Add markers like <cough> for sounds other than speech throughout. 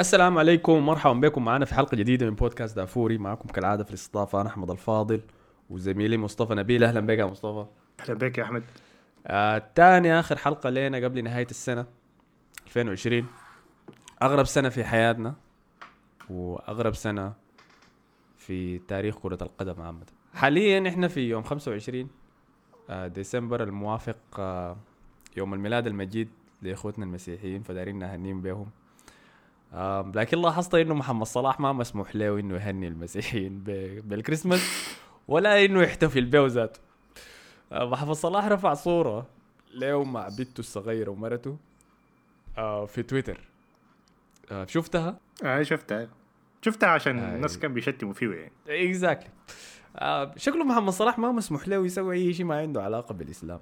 السلام عليكم ومرحبا بكم معنا في حلقة جديدة من بودكاست دافوري. معكم كالعادة في الاستضافة أنا أحمد الفاضل وزميلي مصطفى نبيل. أهلا بك يا مصطفى. أهلا بك يا أحمد. آه تاني آخر حلقة لنا قبل نهاية السنة 2020 أغرب سنة في حياتنا وأغرب سنة في تاريخ كرة القدم عامة. حاليا إحنا في يوم 25 آه ديسمبر الموافق آه يوم الميلاد المجيد لإخوتنا المسيحيين فدارين نهنيهم بهم لكن لاحظت إنه محمد صلاح ما مسموح له إنه يهني المسيحيين بالكريسماس ولا إنه يحتفل به ذاته آه محمد صلاح رفع صورة له مع بنته الصغيرة ومرته آه في تويتر. آه شفتها؟ آه شفتها. شفتها عشان آه، الناس كانوا بيشتموا فيه يعني. اكزاكتلي آه شكله محمد صلاح ما مسموح له يسوي أي شيء ما عنده علاقة بالإسلام.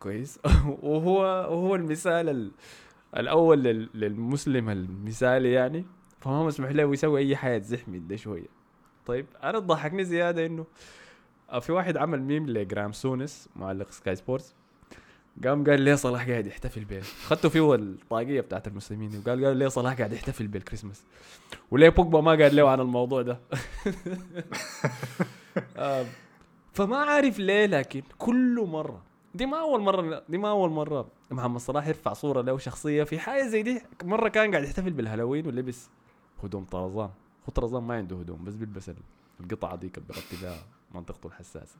كويس. <laughs> وهو وهو المثال ال- الأول لل- للمسلم المثالي يعني فما مسموح له يسوي أي حاجة تزحمي ده شوية. طيب أنا ضحكني زيادة إنه آه، في واحد عمل ميم لجرام سونس معلق سكاي سبورتس. قام قال ليه صلاح قاعد يحتفل به خدته فيه الطاقية بتاعت المسلمين وقال قال ليه صلاح قاعد يحتفل بالكريسماس؟ وليه بوجبا ما قال له عن الموضوع ده؟ <laughs> آه، فما عارف ليه لكن كل مرة دي ما أول مرة دي ما أول مرة محمد صلاح يرفع صورة له شخصية في حاجة زي دي. مرة كان قاعد يحتفل بالهالوين ولبس هدوم طرزان. هو طرزان ما عنده هدوم بس بيلبس ال- القطعة دي اللي بها منطقته الحساسة.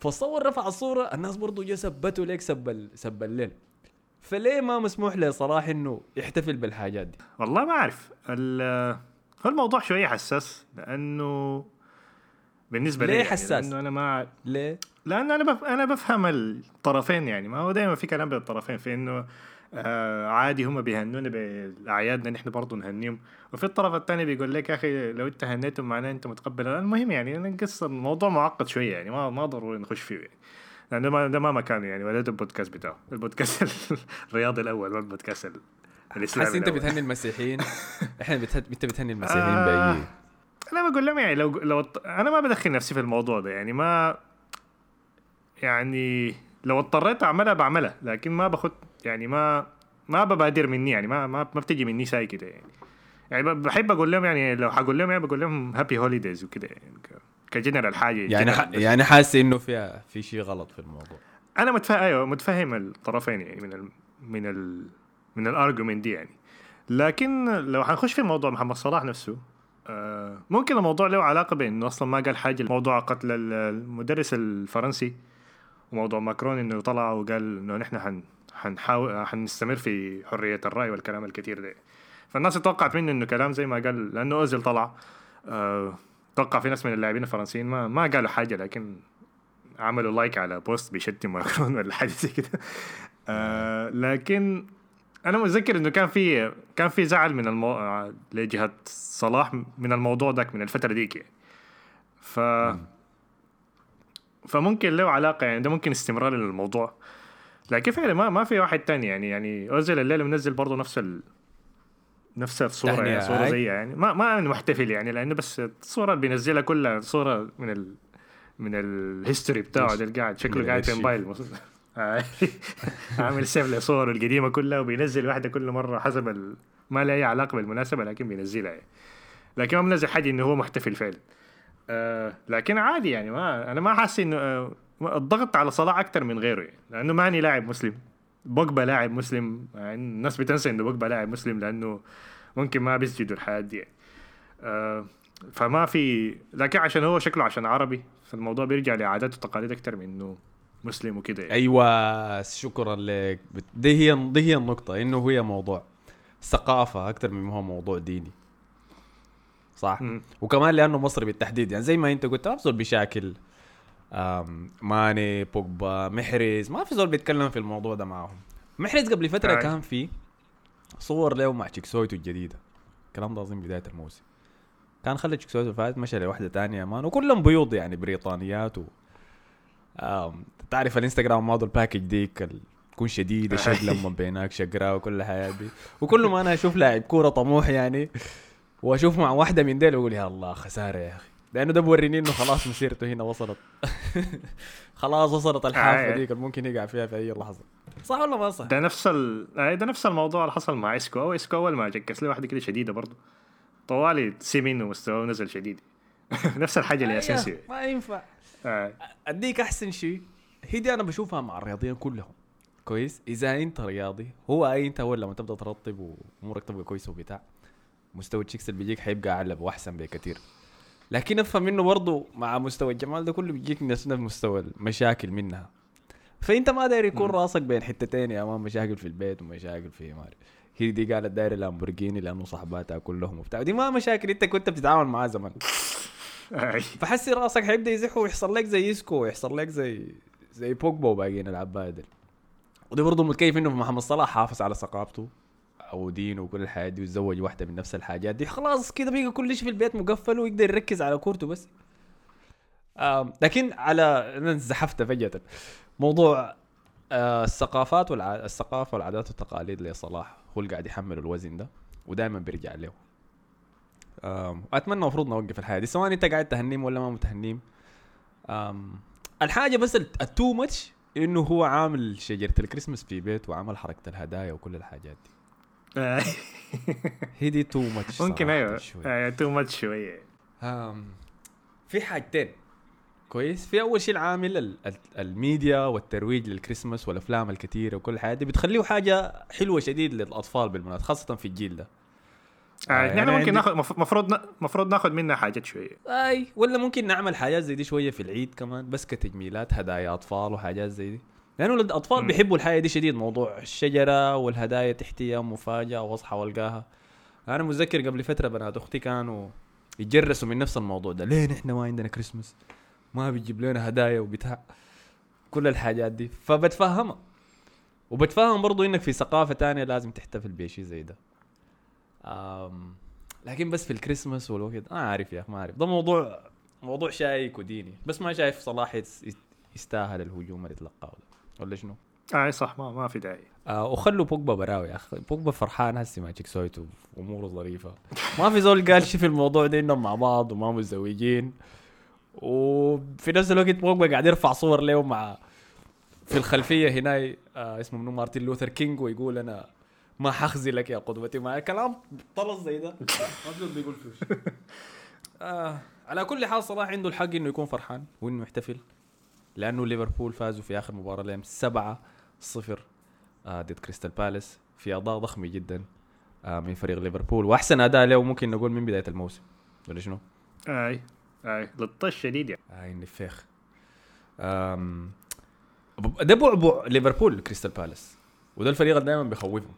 فصور رفع الصورة الناس برضو جا سبته ليك سب سب الليل. فليه ما مسموح لصلاح إنه يحتفل بالحاجات دي؟ والله ما أعرف. الموضوع شوية حساس لأنه بالنسبة ليه لي يعني حساس؟ لأنه أنا ما ليه؟ لأنه أنا بف... أنا بفهم الطرفين يعني. ما هو دائما في كلام بين الطرفين في إنه آه عادي هم بيهنونا بأعيادنا نحن برضه نهنيهم. وفي الطرف الثاني بيقول لك يا أخي لو أنت هنيتهم معناه أنت متقبل. المهم يعني أنا قصه الموضوع معقد شوية يعني ما ما ضروري نخش فيه يعني. لأنه ما ده ما مكانه يعني ولا ده البودكاست بتاعه. البودكاست الرياضي الأول ما البودكاست ال- الإسلامي حاسس أنت. بتهني المسيحيين؟ <laughs> إحنا بتهن... أنت بتهني المسيحيين آه. باي أنا بقول لهم يعني لو لو أنا ما بدخل نفسي في الموضوع ده يعني. ما يعني لو اضطريت أعملها بعملها لكن ما باخد يعني ما ما ببادر مني يعني ما ما, ما بتجي مني ساي كده يعني. يعني بحب أقول لهم يعني لو حقول لهم يعني بقول لهم happy holidays وكده يعني كجنرال حاجة يعني ح... يعني حاسس إنه فيها في شيء غلط في الموضوع. أنا متفهم أيوه متفهم الطرفين يعني من ال من ال من الارجيومنت دي يعني. لكن لو حنخش في موضوع محمد صلاح نفسه آه ممكن الموضوع له علاقة بإنه أصلا ما قال حاجة موضوع قتل ال- المدرس الفرنسي. وموضوع ماكرون إنه طلع وقال إنه نحن حن حنحاول حنستمر في حرية الرأي والكلام الكثير ده فالناس توقعت منه إنه كلام زي ما قال لأنه أوزيل طلع آه توقع في ناس من اللاعبين الفرنسيين ما ما قالوا حاجة لكن عملوا like على post بيشتم ماكرون ولا حاجة زي كده. آه لكن أنا متذكر إنه كان في كان في زعل من المو... آه، لجهة صلاح من الموضوع ذاك من الفترة ديك يعني ف فممكن له علاقة يعني ده ممكن استمرار للموضوع لكن فعلا ما ما في واحد تاني يعني يعني أوزيل الليلة منزل برضه نفس ال... نفس الصورة يعني صورة. زيها يعني ما ما محتفل يعني لأنه بس الصورة اللي بينزلها كلها صورة من ال من ال history بتاعه ده اللي قاعد شكله قاعد في. موبايل. <laughs> عامل save لصوره القديمة كلها وبينزل واحدة كل مرة حسب ال... ما لها أي علاقة بالمناسبة لكن بينزلها يعني. لكن ما منزل حاجة إنه هو محتفل فعلا آه لكن عادي يعني ما أنا ما حاسس إنه آه الضغط على صلاح أكثر من غيره يعني لأنه ماني لاعب مسلم بوجبا لاعب مسلم يعني الناس بتنسى إنه بوجبا لاعب مسلم لأنه ممكن ما بيسجدوا الحياة دي يعني. آه فما في لكن عشان هو شكله عشان عربي فالموضوع بيرجع لعادات وتقاليد أكثر من إنه مسلم وكده يعني. أيوه شكرا لك دي هي دي هي النقطة إنه هي موضوع ثقافة أكثر من هو موضوع ديني صح؟ مم. وكمان لأنه مصري بالتحديد. يعني زي ما أنت قلت ما في زول بيشاكل ماني بوجبا محرز. ما في زول بيتكلم في الموضوع ده معاهم. محرز قبل فترة أي. كان في صور له مع تشيكسويتو الجديدة. الكلام ده اظن بداية الموسم. كان خلى تشيكسويتو فات مشى لواحده تانية مان. وكلهم بيوض يعني بريطانيات و تعرف الإنستغرام موديل الباكج ديك تكون شديده شد لما بينك شقراء وكل الحياة دي. وكل ما أنا أشوف لاعب كورة طموح يعني وأشوف مع واحدة من ديل أقول يا الله خسارة يا أخي. لأنه ده بوريني إنه خلاص مسيرته هنا وصلت. <laughs> خلاص وصلت الحافة آه. ديك ممكن يقع فيها في أي لحظة. صح ولا ما صح؟ ده نفس ال... آه، ده نفس الموضوع اللي حصل مع إسكو. أو إسكو أول ما چكس له واحدة كده شديدة برضه طوالي سمين ومستواه نزل شديد. <laughs> نفس الحاجة اللي اسينسيو أيوه، ما ينفع. آه. أديك أحسن شيء. هي دي أنا بشوفها مع الرياضيين كلهم. كويس؟ إذا أنت رياضي هو اي أنت أول لما تبدأ ترطب وأمورك تبقى كويسة وبتاع. مستوى ال chicks اللي بيجيك حيبقى أعلى وأحسن بكثير لكن أفهم منه برضه مع مستوى الجمال ده كله بيجيك نفس مستوى المشاكل منها. فأنت ما داير يكون. راسك بين حتتين يا مان مشاكل في البيت ومشاكل في ماري هي دي قالت داير لامبورجيني لأنه صاحباتها كلهم وبتاع دي ما مشاكل أنت كنت بتتعامل معاه زمان. فحسي راسك حيبدأ يزح ويحصل لك زي إسكو ويحصل لك زي زي بوجبا وباقيين العبايه دي وده برضه متكيف إنه محمد صلاح حافظ على ثقافته. أو دينه وكل الحاجات دي وتزوج واحدة من نفس الحاجات دي. خلاص كده بقى كل شيء في البيت مقفل ويقدر يركز على كورته بس. لكن على أنا انزحفت فجأة. موضوع آه الثقافات والع... الثقافة والعادات والتقاليد لصلاح هو اللي قاعد يحمل الوزن ده ودائما بيرجع له. أتمنى المفروض نوقف الحياة دي. سواء أنت قاعد تهنيم ولا ما متهنيم؟ الحاجة بس ال too much إنه هو عامل شجرة الكريسماس في بيت وعمل حركة الهدايا وكل الحاجات دي. هي دي too much ممكن أيوه too much شوية في حاجتين. كويس. في أول شيء العامل ال- ال- الميديا والترويج للكريسماس والأفلام الكثيره وكل الحاجات دي بتخليه حاجة حلوة شديد للأطفال بالمناسبة خاصة في الجيل ده. آه. يعني نحن ممكن عندي- ناخذ مف- مفروض مفروض ناخذ منها حاجات شوية. أي ولا ممكن نعمل حاجات زي دي شوية في العيد كمان بس كتجميلات هدايا أطفال وحاجات زي دي. لأنه الاطفال. بيحبوا الحاجة دي شديد موضوع الشجرة والهدايا تحتيها مفاجأة واصحى والقاها. أنا متذكر قبل فترة بنات أختي كانوا يتجرسوا من نفس الموضوع ده ليه نحن ما عندنا كريسماس ما بيجيب لنا هدايا وبتاع. كل الحاجات دي. فبتفهمها. وبتفهم برضو إنك في ثقافة تانية لازم تحتفل بشيء زي ده. أم لكن بس في الكريسماس والوقت ما عارف يا أخي ما عارف ده موضوع موضوع شايك وديني بس ما شايف صلاح يس- يستاهل الهجوم اللي تلقاه ده. ولا شنو؟ أي صح ما ما في داعي. آه وخلوا بوجبا براوي يا أخي. بوجبا فرحان هسي مع chickسويتو وأموره ظريفة. <laughs> ما في زول قال شي في الموضوع ده إنهم مع بعض وما متزوجين. وفي نفس الوقت بوجبا قاعد يرفع صور له مع في الخلفية هنا آه اسمه منو؟ مارتن لوثر كينج ويقول أنا ما حخزلك يا قدوتي. مع كلام طلس زي ده. ما في زول بيقول فيه <laughs> آه على كل حال صلاح عنده الحق إنه يكون فرحان وإنه يحتفل. لأنه ليفربول فازوا في آخر مباراة لهم 7 0 آه ضد كريستال بالاس. في أداء ضخم جدا آه من فريق ليفربول. وأحسن أداء له ممكن نقول من بداية الموسم. ولا شنو؟ أي أي. للطش شديد يعني. النفاخ آم، ده بعبع ليفربول كريستال بالاس. وده الفريق اللي دائما بيخوفهم.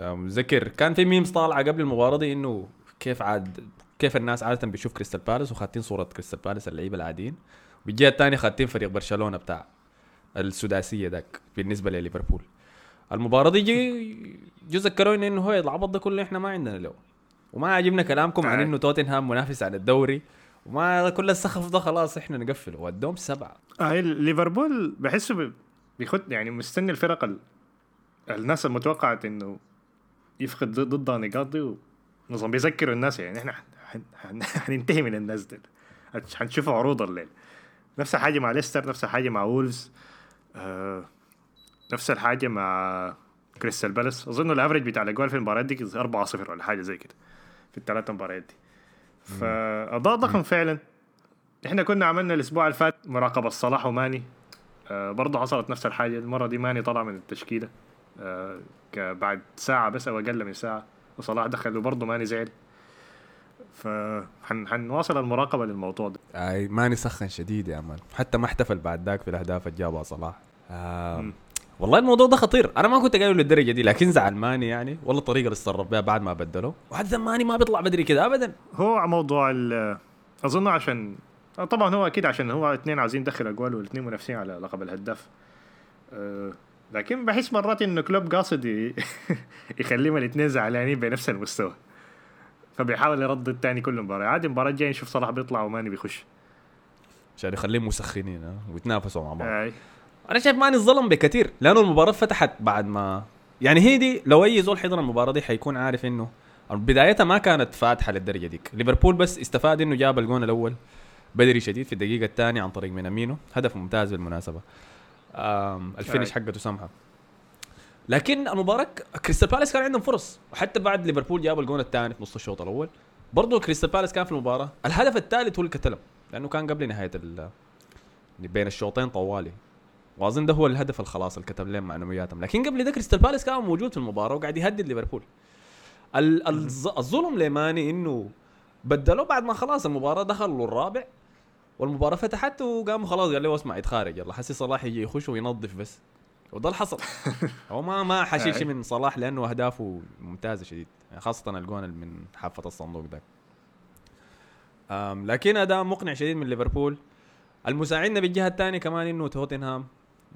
متذكر كان في memes طالعة قبل المباراة دي إنه كيف عاد كيف الناس عادة بيشوف كريستال بالاس وخاتين صورة كريستال بالاس اللعيبة العاديين. بالجهه الثانية خاتين فريق برشلونة بتاع السداسية ذاك بالنسبة لليفربول. المباراة دي جي جو ذكرونا إنه هو العبط ده كله إحنا ما عندنا له. وما عجبنا كلامكم عن آه. إنه توتنهام منافس على الدوري. وما كل السخف ده خلاص إحنا نقفله. ودوم سبعة. اي ليفربول بحسه بي- بيخد يعني مستني الفرق ال... الناس المتوقعة إنه يفقد ضد- ضدها نقاط دي ونظام بيذكروا الناس يعني إحنا حن- حن- حننتهي من الناس دي حنشوفوا عروض الليل. نفس الحاجة مع ليستر نفس الحاجة مع وولفز آه نفس الحاجة مع كريستال بالاس. أظن ال average بتاع الاجوال في المباريات دي 4 0 ولا حاجة زي كده في الثلاث مباريات دي. فأداء ضخم فعلا. إحنا كنا عملنا الأسبوع اللي فات مراقبة صلاح وماني. آه برضه حصلت نفس الحاجة المرة دي ماني طلع من التشكيلة. آه بعد ساعة بس أو أقل من ساعة وصلاح دخل وبرضه ماني زعل. فحنواصل المراقبة للموضوع ده. أي ماني سخن شديد يا مان حتى ما احتفل بعد ذاك في الأهداف اللي جابها صلاح آه. والله الموضوع ده خطير. أنا ما كنت قايله للدرجة دي لكن زعل ماني يعني. والله الطريقة اللي اتصرف بها بعد ما بدله وحتى ماني ما بيطلع بدري كده ابدا. هو موضوع ال أظن عشان طبعا هو أكيد عشان هو اثنين عايزين يدخل أجوال والاثنين منافسين على لقب الهداف. آه لكن بحس مرات إنه كلوب قاصد <laughs> يخليهم الاثنين زعلانين بنفس المستوى. فبيحاول يرد الثاني كل مباراة. عادي المباراة الجاية نشوف صلاح بيطلع وماني بيخش عشان يخليهم مسخنين ها ويتنافسوا مع بعض. آي. أنا شايف ماني ظلم بكثير لأنه المباراة فتحت بعد ما يعني هي دي لو أي زول حضر المباراة دي حيكون عارف إنه بدايتها ما كانت فاتحة للدرجة ديك. ليفربول بس استفاد إنه جاب الجون الأول بدري شديد في الدقيقة الثانية عن طريق مينامينو. هدف ممتاز بالمناسبة. ال finish حقته سمحة لكن المباراه كريستال بالاس كان عندهم فرص. وحتى بعد ليفربول جاب الجون الثاني في نص الشوط الأول. برضه كريستال بالاس كان في المباراة. الهدف الثالث هو اللي كتلهم لأنه كان قبل نهاية ال بين الشوطين طوالي. وأظن ده هو الهدف الخلاص اللي كتل لهم معنوياتهم لكن قبل ده كريستال بالاس كان موجود في المباراة وقاعد يهدد ليفربول. ال- الظ- الظلم لماني إنه بدلوه بعد ما خلاص المباراة دخلوا الرابع والمباراة فتحت وقاموا خلاص قال له اسمع يتخارج. يلا حسي صلاح يجي يخش وينظف بس. اللي حصل. <laughs> هو ما ما حشيل شيء من صلاح لأنه أهدافه ممتازة شديد خاصة الجون من حافة الصندوق ده. أم، لكن أداء مقنع شديد من ليفربول. المساعدنا بالجهه الثانية كمان إنه توتنهام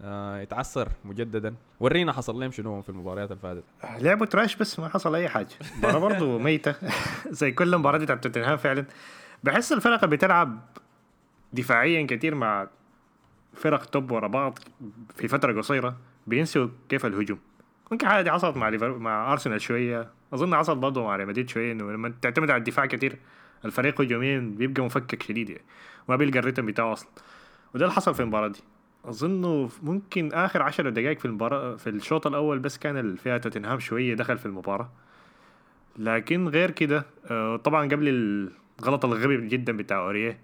آه يتعثر مجددا. ورينا حصل لهم شنو في المباريات اللي فاتت لعبوا تراش بس ما حصل أي حاجة. المباراه برضه <laughs> ميتة. <laughs> زي كل مباراه بتاعت توتنهام فعلا. بحس الفرق اللي بتلعب دفاعيا كتير مع فرق توب ورا بعض في فترة قصيرة بينسوا كيف الهجوم. ممكن حاجة دي حصلت مع ليفر مع أرسنال شوية. أظن حصلت برضه مع ريال مدريد شوية إنه لما تعتمد على الدفاع كتير الفريق هجوميا بيبقى مفكك شديد يعني. ما بيلقى الريتم بتاعه أصلا. وده اللي حصل في المباراة دي. أظن ممكن آخر عشر دقائق في المباراة في الشوط الأول بس كان اللي فيها توتنهام شوية دخل في المباراة. لكن غير كده آه، طبعا قبل الغلط الغبي جدا بتاع أوريه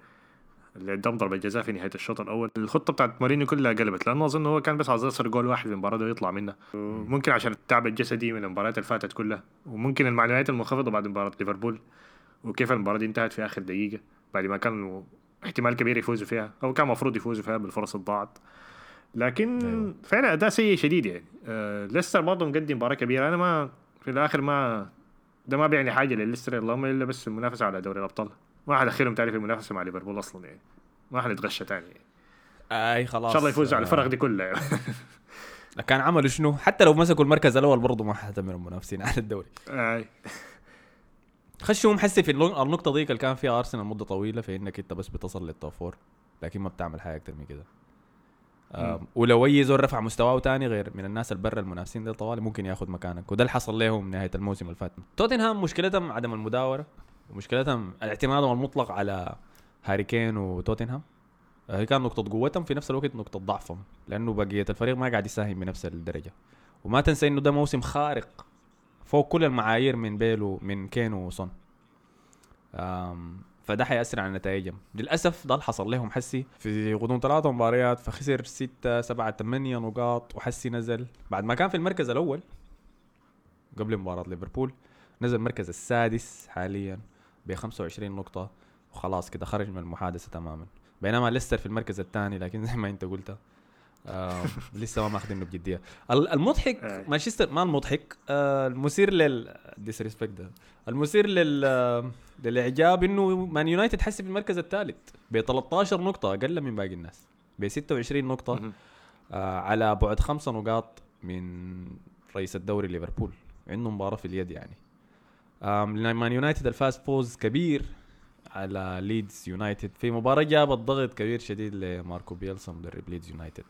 اللي قدام ضربة جزاء في نهاية الشوط الأول. الخطة بتاعت مورينيو كلها قلبت لأنه أظن هو كان بس عايز يصير جول واحد في المباراة دي ويطلع منها. ممكن عشان التعب الجسدي من المباريات اللي فاتت كلها وممكن المعنويات المنخفضة بعد مباراة ليفربول وكيف المباراة دي انتهت في آخر دقيقة بعد ما كانوا احتمال كبير يفوزوا فيها أو كان المفروض يفوزوا فيها بالفرص الضاعت. لكن أيوة. فعلا أداء سيء شديد يعني. آه ليستر برضه مقدم مباراة كبيرة. أنا ما في الآخر ما ده ما بيعني حاجة لليستر اللهم إلا بس المنافسة على دوري الأبطال. ما حدخلهم في المنافسة مع ليفربول أصلا يعني. ما حنتغشى تاني. يعني. أي خلاص. إن شاء الله يفوزوا على آه، الفرق دي كلها. كان عملوا شنو؟ حتى لو مسكوا المركز الأول برضه ما حتمر المنافسين على الدوري. آه. خشوا هم حسي في النقطة ديك اللي كان فيها أرسنال مدة طويلة في انك أنت بس بتصل لل top four لكن ما بتعمل حاجة أكثر من كده. ولو أي زول رفع مستواه تاني غير من الناس اللي برا المنافسين دي طوالي ممكن ياخذ مكانك. وده اللي حصل لهم نهاية الموسم اللي فات. توتنهام مشكلتهم عدم المداورة. ومشكلتهم اعتمادهم المطلق على هاري كين وتوتنهام. آه، هي كان نقطة قوتهم في نفس الوقت نقطة ضعفهم لأنه بقية الفريق ما قاعد يساهم بنفس الدرجة. وما تنسى إنه ده موسم خارق فوق كل المعايير من بيلو من كين آم، فده حيأثر على نتائجهم للأسف ده اللي حصل لهم. حسي في غضون ثلاثة مباريات فخسر ستة سبعة ثمانية نقاط وحسي نزل بعد ما كان في المركز الأول قبل مباراة ليفربول نزل المركز السادس حاليا. ب 25 نقطة وخلاص كده خرج من المحادثة تماما. بينما ليستر في المركز الثاني لكن زي ما انت قلت آه <laughs> لسه ما ماخذينه بجدية. ال- المضحك أي. مانشستر ما المضحك آه المثير لل disrespect ده. المثير لل آه، للإعجاب إنه مان يونايتد حسي في المركز الثالث ب 13 نقطة أقل من باقي الناس. ب 26 نقطة. آه على بعد خمسة نقاط من رئيس الدوري ليفربول. عنده مباراة في اليد يعني. مان يونايتد الفاز فوز كبير على ليدز يونايتد. في مباراة جابت ضغط كبير شديد لماركو بيلسا مدرب ليدز يونايتد.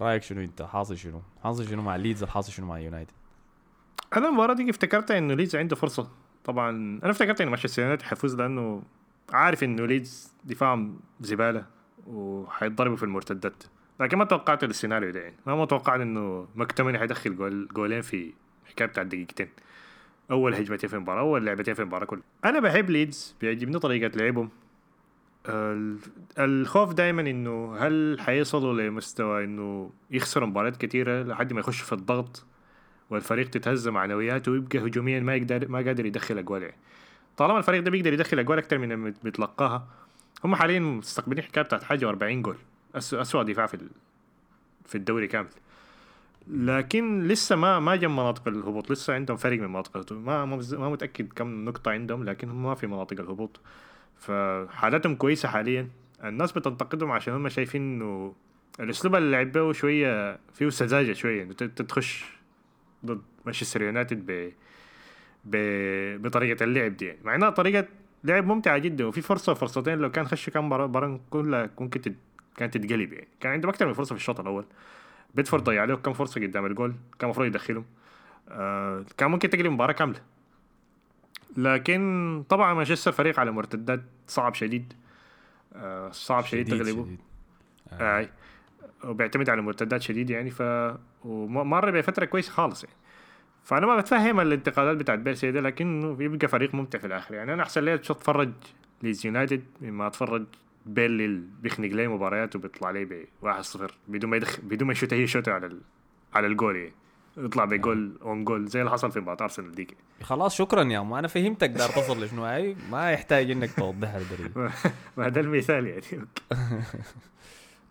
رأيك شنو أنت؟ حاصل شنو؟ حاصل شنو مع ليدز؟ الحاصل شنو مع يونايتد؟ أنا المباراة دي افتكرت إنه ليدز عنده فرصة. طبعا أنا افتكرت انه مانشستر يونايتد حيفوز لأنه عارف إنه ليدز دفاعهم زبالة وحيتضربوا في المرتدات. لكن ما توقعت السيناريو ده يعني. ما متوقعت إنه مكتوميناي حيدخل جول جولين في حكاية بتاع دقيقتين. أول هجمتين في المباراة أول لعبتين في المباراة كلها. أنا بحب ليدز بيعجبني طريقة لعبهم. ال- الخوف دائما إنه هل حيصلوا لمستوى إنه يخسروا مباريات كثيره لحد ما يخشوا في الضغط والفريق تتهز معنوياته ويبقى هجوميا ما يقدر ما قادر يدخل أجوال يعني. طالما الفريق ده بيقدر يدخل أجوال أكثر من بيتلقاها هم حاليا مستقبلين حكاية بتاعت حاجة و40 جول أس- اسوء دفاع في في الدوري كامل. لكن لسه ما ما جم مناطق الهبوط. لسه عندهم فرق من مناطق ما ما متأكد كم نقطة عندهم لكن هم ما في مناطق الهبوط. فحالتهم كويسة حاليا. الناس بتنتقدهم عشان هم شايفين إنه الأسلوب اللي لعبوه شوية فيه سذاجة شوية. إنه تخش ضد مانشستر يونايتد ب... بطريقة اللعب دي. يعني. مع إنها طريقة لعب ممتعة جدا. وفي فرصة فرصتين لو كان خش كان مباراه كلها ممكن. كانت تتقلب يعني. كان عندهم أكثر من فرصة في الشوط الأول. بيتفورد ضيع له كم فرصة قدام الجول كان المفروض يدخلهم آه كان ممكن تقلب مباراة كاملة لكن طبعا مانشستر فريق على مرتدات صعب شديد آه صعب شديد, شديد تغلبه شديد. آه. آه. وبيعتمد على مرتدات شديد يعني ف ومر بفتره كويسة خالص يعني فأنا ما بتفهم الانتقادات بتاعت بيلسا ده لكنه بيبقى فريق ممتع في الآخر يعني أنا أحسن لي أتفرج ليدز يونايتد مما أتفرج بيل اللي بيخنق لي مباريات وبيطلع لي ب 1-0 بدون ما يدخل بدون ما يشوت أي شوت على ال... على الجول يعني. يطلع بجول own goal زي اللي حصل في مباراة أرسنال ديك. خلاص شكرا يا ما أنا فهمتك دار تصل لشنو هاي ما يحتاج إنك توضحها <laughs> ما هذا المثال يعني <laughs>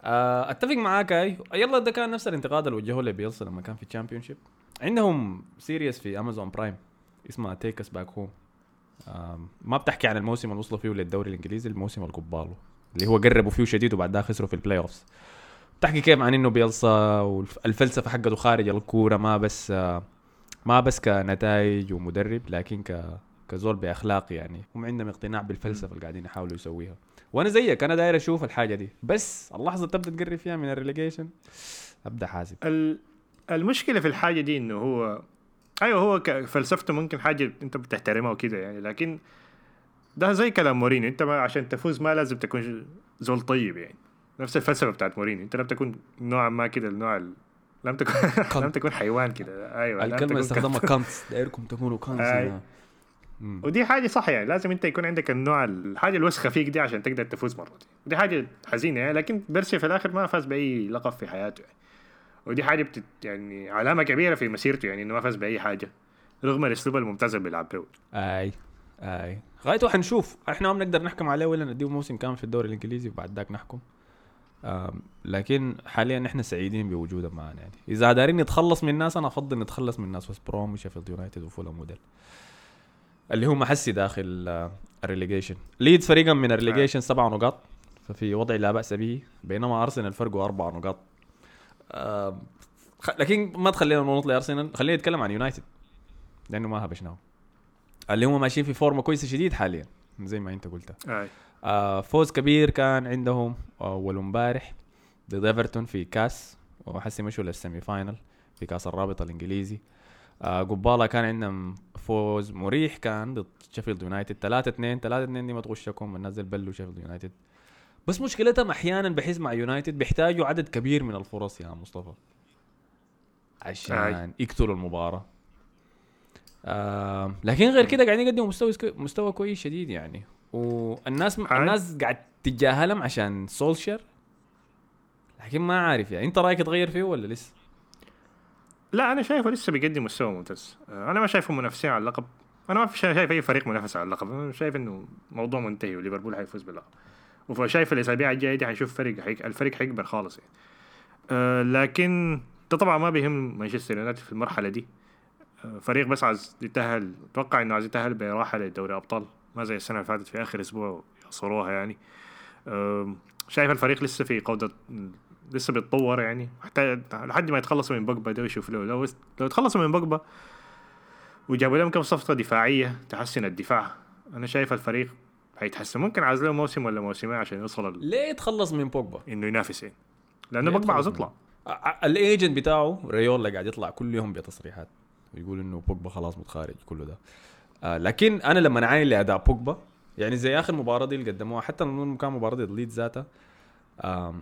آه، أتفق معاك أي. يلا ده كان نفس الانتقاد اللي وجهوه لبيلسا لما كان في ال Championship عندهم series في Amazon Prime اسمها Take Us Back Home ما بتحكي عن الموسم اللي وصلوا فيه للدوري الإنجليزي الموسم اللي قباله اللي هو قربوا فيه شديد وبعد ذاك خسروا في ال playoffs بتحكي كيف عن إنه بيلسا والفلسفه حقته خارج الكورة ما بس ما بس كنتائج ومدرب لكن ك كزول بأخلاق يعني. هم عندهم اقتناع بالفلسفة اللي قاعدين يحاولوا يسويها. وأنا زيك أنا داير أشوف الحاجة دي. بس اللحظة تبدأ تقرب فيها من الريليجيشن أبدأ حاسب المشكلة في الحاجة دي إنه هو أيوه هو فلسفته ممكن حاجة أنت بتحترمها وكده يعني لكن ده زي كلام مورينيو. انت ما عشان تفوز ما لازم تكون زول طيب يعني. نفس الفلسفة بتاعت مورينيو. انت لم تكون نوعا ما كده النوع ال... لم تكن <laughs> لم تكون حيوان كده. أيوه الكلمة اللي استخدمها كانت. دايركم تكونوا كانت ودي حاجة صح يعني. لازم انت يكون عندك النوع الحاجة الوسخة فيك دي عشان تقدر تفوز مرة دي. ودي حاجة حزينة يعني. لكن بيرسي في الآخر ما فاز بأي لقب في حياته يعني. ودي حاجة بتت يعني علامة كبيرة في مسيرته يعني إنه ما فاز بأي حاجة رغم الأسلوب الممتاز اللي بيلعب به. أي. آي. غايته حنشوف إحنا ما بنقدر نحكم عليه ولا نديه موسم كامل في الدوري الإنجليزي وبعد ذاك نحكم. لكن حاليا إحنا سعيدين بوجوده معنا يعني. إذا دارين نتخلص من الناس أنا أفضل نتخلص من الناس. وست بروم وشيفيلد يونايتد وفولهام وديل. اللي هم حسي داخل آه، ال relegation ليدز فرقه من ال relegation سبع نقاط. ففي وضع لا بأس به. بينما ارسنال فرقه أربع نقاط. لكن ما تخلينا ننط لارسنال خلينا نتكلم عن يونايتد لأنه ما هبشناه اللي هم ماشيين في فورمة كويسة شديد حاليا زي ما أنت قلت آه فوز كبير كان عندهم أول امبارح ضد إيفرتون في كاس وحسي مشوا لل semi final في كاس الرابطة الإنجليزي. آه قباله كان عندهم فوز مريح كان ضد شيفيلد يونايتد 3 2 3 2 دي ما تغشكم نزل بلو شيفيلد يونايتد. بس مشكلتهم أحيانا بحس مع يونايتد بيحتاجوا عدد كبير من الفرص يا مصطفى عشان يقتلوا المباراة. آه لكن غير كده قاعدين يقدموا مستوى مستوى كويس شديد يعني. والناس الناس قاعد تتجاهلهم عشان سولشر. لكن ما عارف يعني. انت رأيك تغير فيه ولا لسه؟ لا أنا شايفه لسه بيقدم مستوى ممتاز. آه، أنا ما شايفه منافسين على اللقب. أنا ما شايف أي فريق منافس على اللقب. أنا شايف إنه موضوع منتهي وليفربول حيفوز باللقب. وشايف الاسابيع الجايه دي حنشوف فريق حيك... الفريق حيكبر خالص يعني. أه لكن ده طبعا ما بيهم مانشستر يونايتد في المرحلة دي. فريق بس عايز يتأهل أتوقع إنه عايز يتأهل براحة لدوري أبطال ما زي السنة اللي فاتت في آخر أسبوع يخسروها يعني. شايف الفريق لسه في قوده لسه بيتطور يعني. محتاج لحد ما يتخلصوا من بوجبا ده ويشوف له لو لو يتخلصوا من بوجبا وجابوا لهم كم صفقة دفاعية تحسن الدفاع. أنا شايف الفريق هيتحسن. ممكن عايز له موسم ولا موسمين عشان يوصل ال... ليه يتخلص من بوجبا؟ إنه ينافس يعني. لأنه بوجبا عاوز يطلع. ال agent بتاعه رايولا قاعد يطلع كل يوم بتصريحات. ويقول إنه بوجبا خلاص متخارج كله ده. آه لكن أنا لما اعاين لاداء بوجبا يعني زي آخر مباراة دي اللي قدموها حتى لما كان مباراة ليدز ذاتها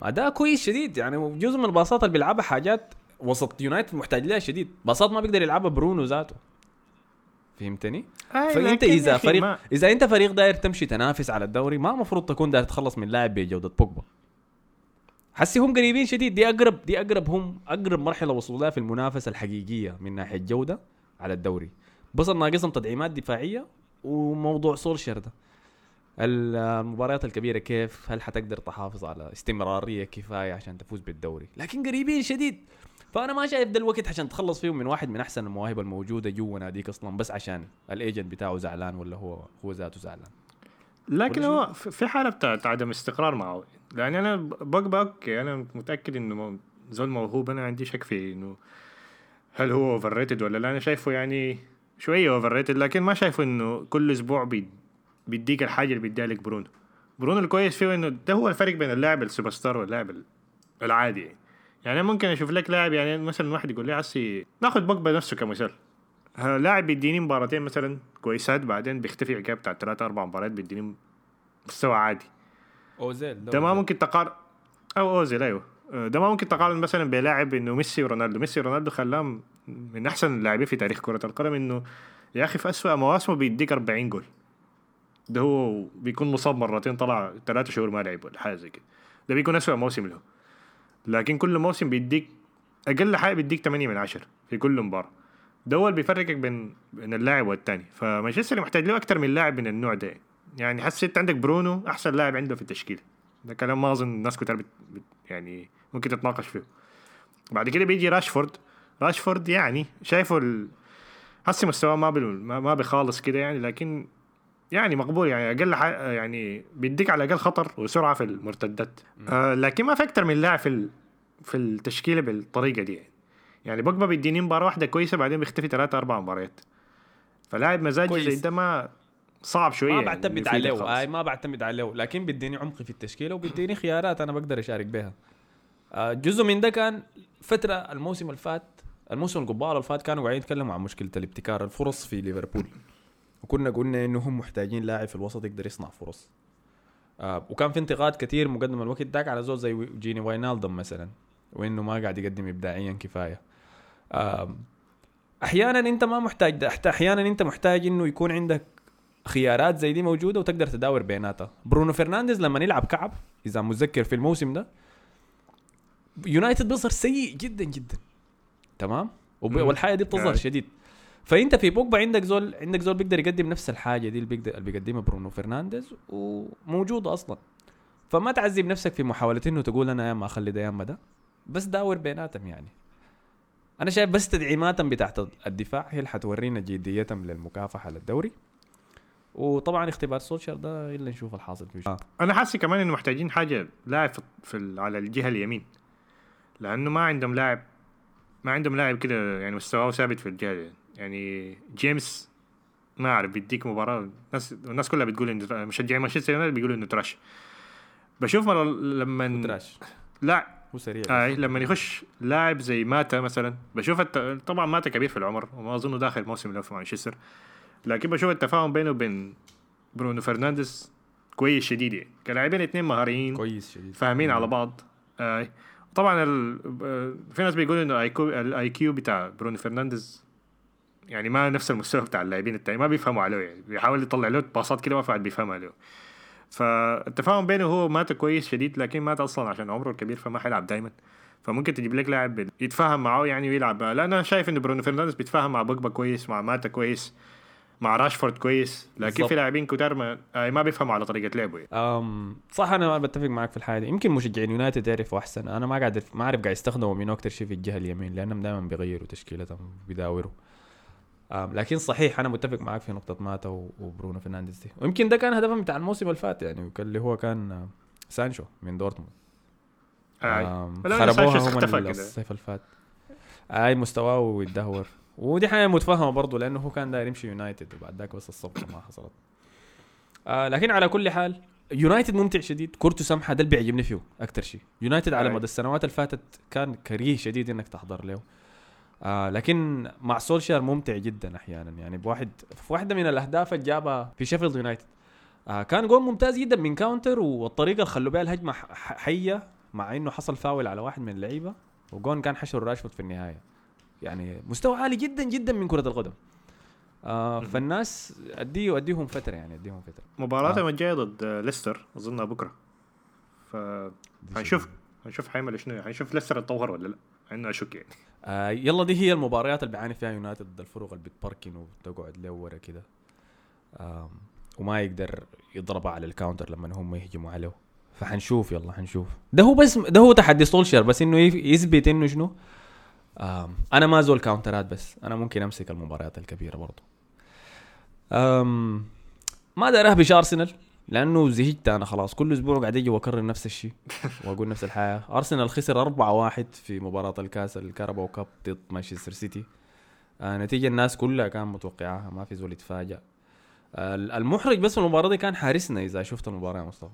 أداء كويس شديد. يعني جزء من ال passات اللي بيلعبها حاجات وسط يونايتد محتاج لها شديد. passات ما بيقدر يلعبها برونو ذاته. فهمتني؟ فأنت إذا فريق ما... إذا أنت فريق داير تمشي تنافس على الدوري ما المفروض تكون داير تتخلص من لاعب بجوده بوجبا. حسي هم قريبين شديد. دي أقرب دي أقرب هم أقرب مرحلة وصلوا لها في المنافسة الحقيقية من ناحية جودة على الدوري. بس ناقصهم تدعيمات دفاعية وموضوع سولشر ده المباريات الكبيرة كيف؟ هل حتقدر تحافظ على استمرارية كفاية عشان تفوز بالدوري؟ لكن قريبين شديد. فأنا ما شايف ده الوقت عشان تخلص فيهم من واحد من أحسن المواهب الموجودة جوا ناديك أصلا بس عشان الايجنت بتاعه زعلان ولا هو هو ذاته زعلان. لكن هو في حالة بتاعت عدم استقرار معه. لأن أنا بوجبا okay أنا متأكد إنه زول موهوب أنا عندي شك في إنه هل هو overrated ولا لا. أنا شايفه يعني شوية overrated لكن ما شايفه إنه كل أسبوع بي بيديك الحاجة اللي بيديها لك برونو. برونو الكويس فيه إنه ده هو الفرق بين اللاعب السوبر ستار واللاعب العادي. يعني ممكن أشوف لك لاعب يعني مثلا واحد يقول لي حسي ناخذ بوجبا نفسه كمثال. لاعب بيديني مباراتين مثلا كويسات بعدين بيختفي عقاب بتاع ثلاثة أربع مباريات بيديني مستوى عادي؟ أوزيل ده ما ممكن تقارن أو أوزيل أيوه. ده ما ممكن تقارن مثلا بلاعب إنه ميسي ورونالدو. ميسي ورونالدو خلاهم من أحسن اللاعبين في تاريخ كرة القدم إنه يا أخي في اسوء مواسمه بيديك 40 جول. ده هو بيكون مصاب مرتين طلع ثلاثة شهور ما لعب ولا حاجة زي كده. ده بيكون اسوء موسم له. لكن كل موسم بيديك أقل حاجة بيديك 8 من 10 في كل مباراة. ده هو اللي بيفرقك بين بين اللاعب والتاني. فمانشستر محتاج له أكثر من لاعب من النوع ده. يعني حسيت عندك برونو أحسن لاعب عنده في التشكيلة. ده كلام ما أظن الناس كتير بت... بت... يعني ممكن تتناقش فيه. بعد كده بيجي راشفورد. راشفورد يعني شايفه ال... حسي مستواه ما بي... ما ما بخالص كده يعني لكن يعني مقبول. يعني أقل ح... يعني بيديك على الأقل خطر وسرعة في المرتدات. آه لكن ما في أكثر من لاعب في ال... في التشكيلة بالطريقة دي يعني. يعني بوجبا بيديني مباراة واحدة كويسة بعدين بيختفي ثلاثة أربع مباريات. فلاعب مزاجي. زي ده ما صعب شوية ما يعني بعتمد يفيدك عليه. اي ما بعتمد عليه لكن بيديني عمق في التشكيلة وبيديني خيارات أنا بقدر أشارك بها. آه، جزء من ده كان فترة الموسم اللي فات الموسم القبال اللي فات كانوا قاعدين يتكلموا عن مشكلة الابتكار الفرص في ليفربول. وكنا قلنا انه هم محتاجين لاعب في الوسط يقدر يصنع فرص. آه وكان في انتقاد كثير مقدم الوقت داك على زول زي جيني فاينالدوم مثلا وإنه ما قاعد يقدم ابداعيا كفاية. آه أحيانا أنت ما محتاج ده. أحيانا أنت محتاج إنه يكون عندك خيارات زي دي موجودة وتقدر تداور بيناتها. برونو فرنانديز لما يلعب تعب إذا متذكر في الموسم ده يونايتد بيظهر سيء جدا جدا. تمام. والحاجة دي بتظهر. شديد. فأنت في بوجبا عندك زول عندك زول بيقدر يقدم نفس الحاجة دي اللي بيقدر اللي بيقدمها برونو فرنانديز وموجودة أصلا. فما تعذب نفسك في محاولة إنه تقول أنا يا ما أخلي ده يا اما ده بس داور بيناتهم يعني. أنا شايف بس تدعيماتهم بتاعت الدفاع هي اللي حتورينا جديتهم للمكافحة للدوري. وطبعا اختبار سولشر ده الا نشوف الحاصل فيه. آه. أنا حاسس كمان إنه محتاجين حاجة لاعب في, على الجهة اليمين. لأنه ما عندهم لاعب ما عندهم لاعب كده يعني مستواه ثابت في الجهة. دي. يعني جيمس ما أعرف بيديك مباراة. الناس الناس كلها بتقول إنه مشجعين مانشستر يونايتد بيقولوا إنه تراش. بشوف لما تراش. لا هو سريع أي لما يخش لاعب زي ماتا مثلا بشوف الت... طبعا ماتا كبير في العمر وما أظنه داخل موسم له في مانشستر لكن بشوف التفاهم بينه وبين برونو فرنانديز كويس شديد يعني. كلاعبين اثنين مهاريين كويس شديد. فاهمين على بعض. آه. طبعا ال... في ناس بيقولوا إنه ال IQ بتاع برونو فرنانديز يعني ما نفس المستوى بتاع اللاعبين التانيين ما بيفهموا عليه يعني. بيحاول يطلع له passات كده ما في واحد بيفهم عليه. فالتفاهم بينه هو وماتا كويس شديد لكن ماتا أصلا عشان عمره الكبير فما حيلعب دايما. فممكن تجيب لك لاعب يتفاهم معاه يعني ويلعب. لا أنا شايف انه برونو فرنانديز بيتفاهم مع بوجبا كويس مع ماتا كويس مع راشفورد كويس لكن بالضبط. في لاعبين كتار ما, آه، ما بيفهموا على طريقة لعبه يعني. أم صح أنا ما بتفق معك في الحاجة دي. يمكن مشجعين يونايتد يعرفوا أحسن. أنا ما قاعد ما أعرف قاعد يستخدموا مين أكثر شيء في الجهة اليمين لأنهم دائما بيغيروا تشكيلتهم بيداوروا. لكن صحيح أنا متفق معك في نقطة ماتا وبرونو فرنانديز دي. ويمكن ده كان هدفهم بتاع الموسم اللي فات يعني اللي هو كان سانشو من دورتموند. آه. خربوها هم. الصيف اللي فات. أي مستواه يتدهور ودي حاجة متفهمه برضه لأنه هو كان داير يمشي يونايتد وبعد ذاك بس الصفقة ما حصلت. آه لكن على كل حال يونايتد ممتع شديد. كورته سمحه ده اللي بيعجبني فيه أكثر شيء. يونايتد على. مدى السنوات اللي فاتت كان كريه شديد إنك تحضر له. آه لكن مع سولشار ممتع جدا أحيانا. يعني بواحد في واحدة من الأهداف اللي جابها في شيفيلد يونايتد. آه كان جول ممتاز جدا من counter والطريقة اللي خلوا بها الهجمة حية مع إنه حصل فاول على واحد من اللعيبة والجون كان حق راشفورد في النهاية. يعني مستوى عالي جدا جدا من كرة القدم. آه فالناس اديه أديهم فترة يعني أديهم فترة. مباراتهم آه. الجايه ضد ليستر أظنها بكرة. ف هنشوف هنشوف حيعمل شنو هنشوف ليستر اتطور ولا لا. انه اشك يعني. آه يلا دي هي المباريات اللي بيعاني فيها يونايتد ضد الفرق اللي بتبركن وبتقعد لورا كده. آم، وما يقدر يضربها على ال counter لما هم يهجموا عليه. فحنشوف يلا حنشوف. ده هو بس ده هو تحدي سولشار بس إنه يثبت إنه شنو؟ آم أنا ما زول counterات بس. أنا ممكن أمسك المباريات الكبيرة برضو. آم ما داير أهبش أرسنال. لأنه زهقت أنا خلاص. كل أسبوع قاعد أجي وأكرر نفس الشيء <laughs> وأقول نفس الحاجة. أرسنال خسر 4-1 في مباراة الكاس ال Carabao Cup ضد مانشستر سيتي. آه نتيجة الناس كلها كان متوقعاها ما في زول يتفاجأ. آه المحرج بس في المباراة دي كان حارسنا إذا شفت المباراة يا مصطفى.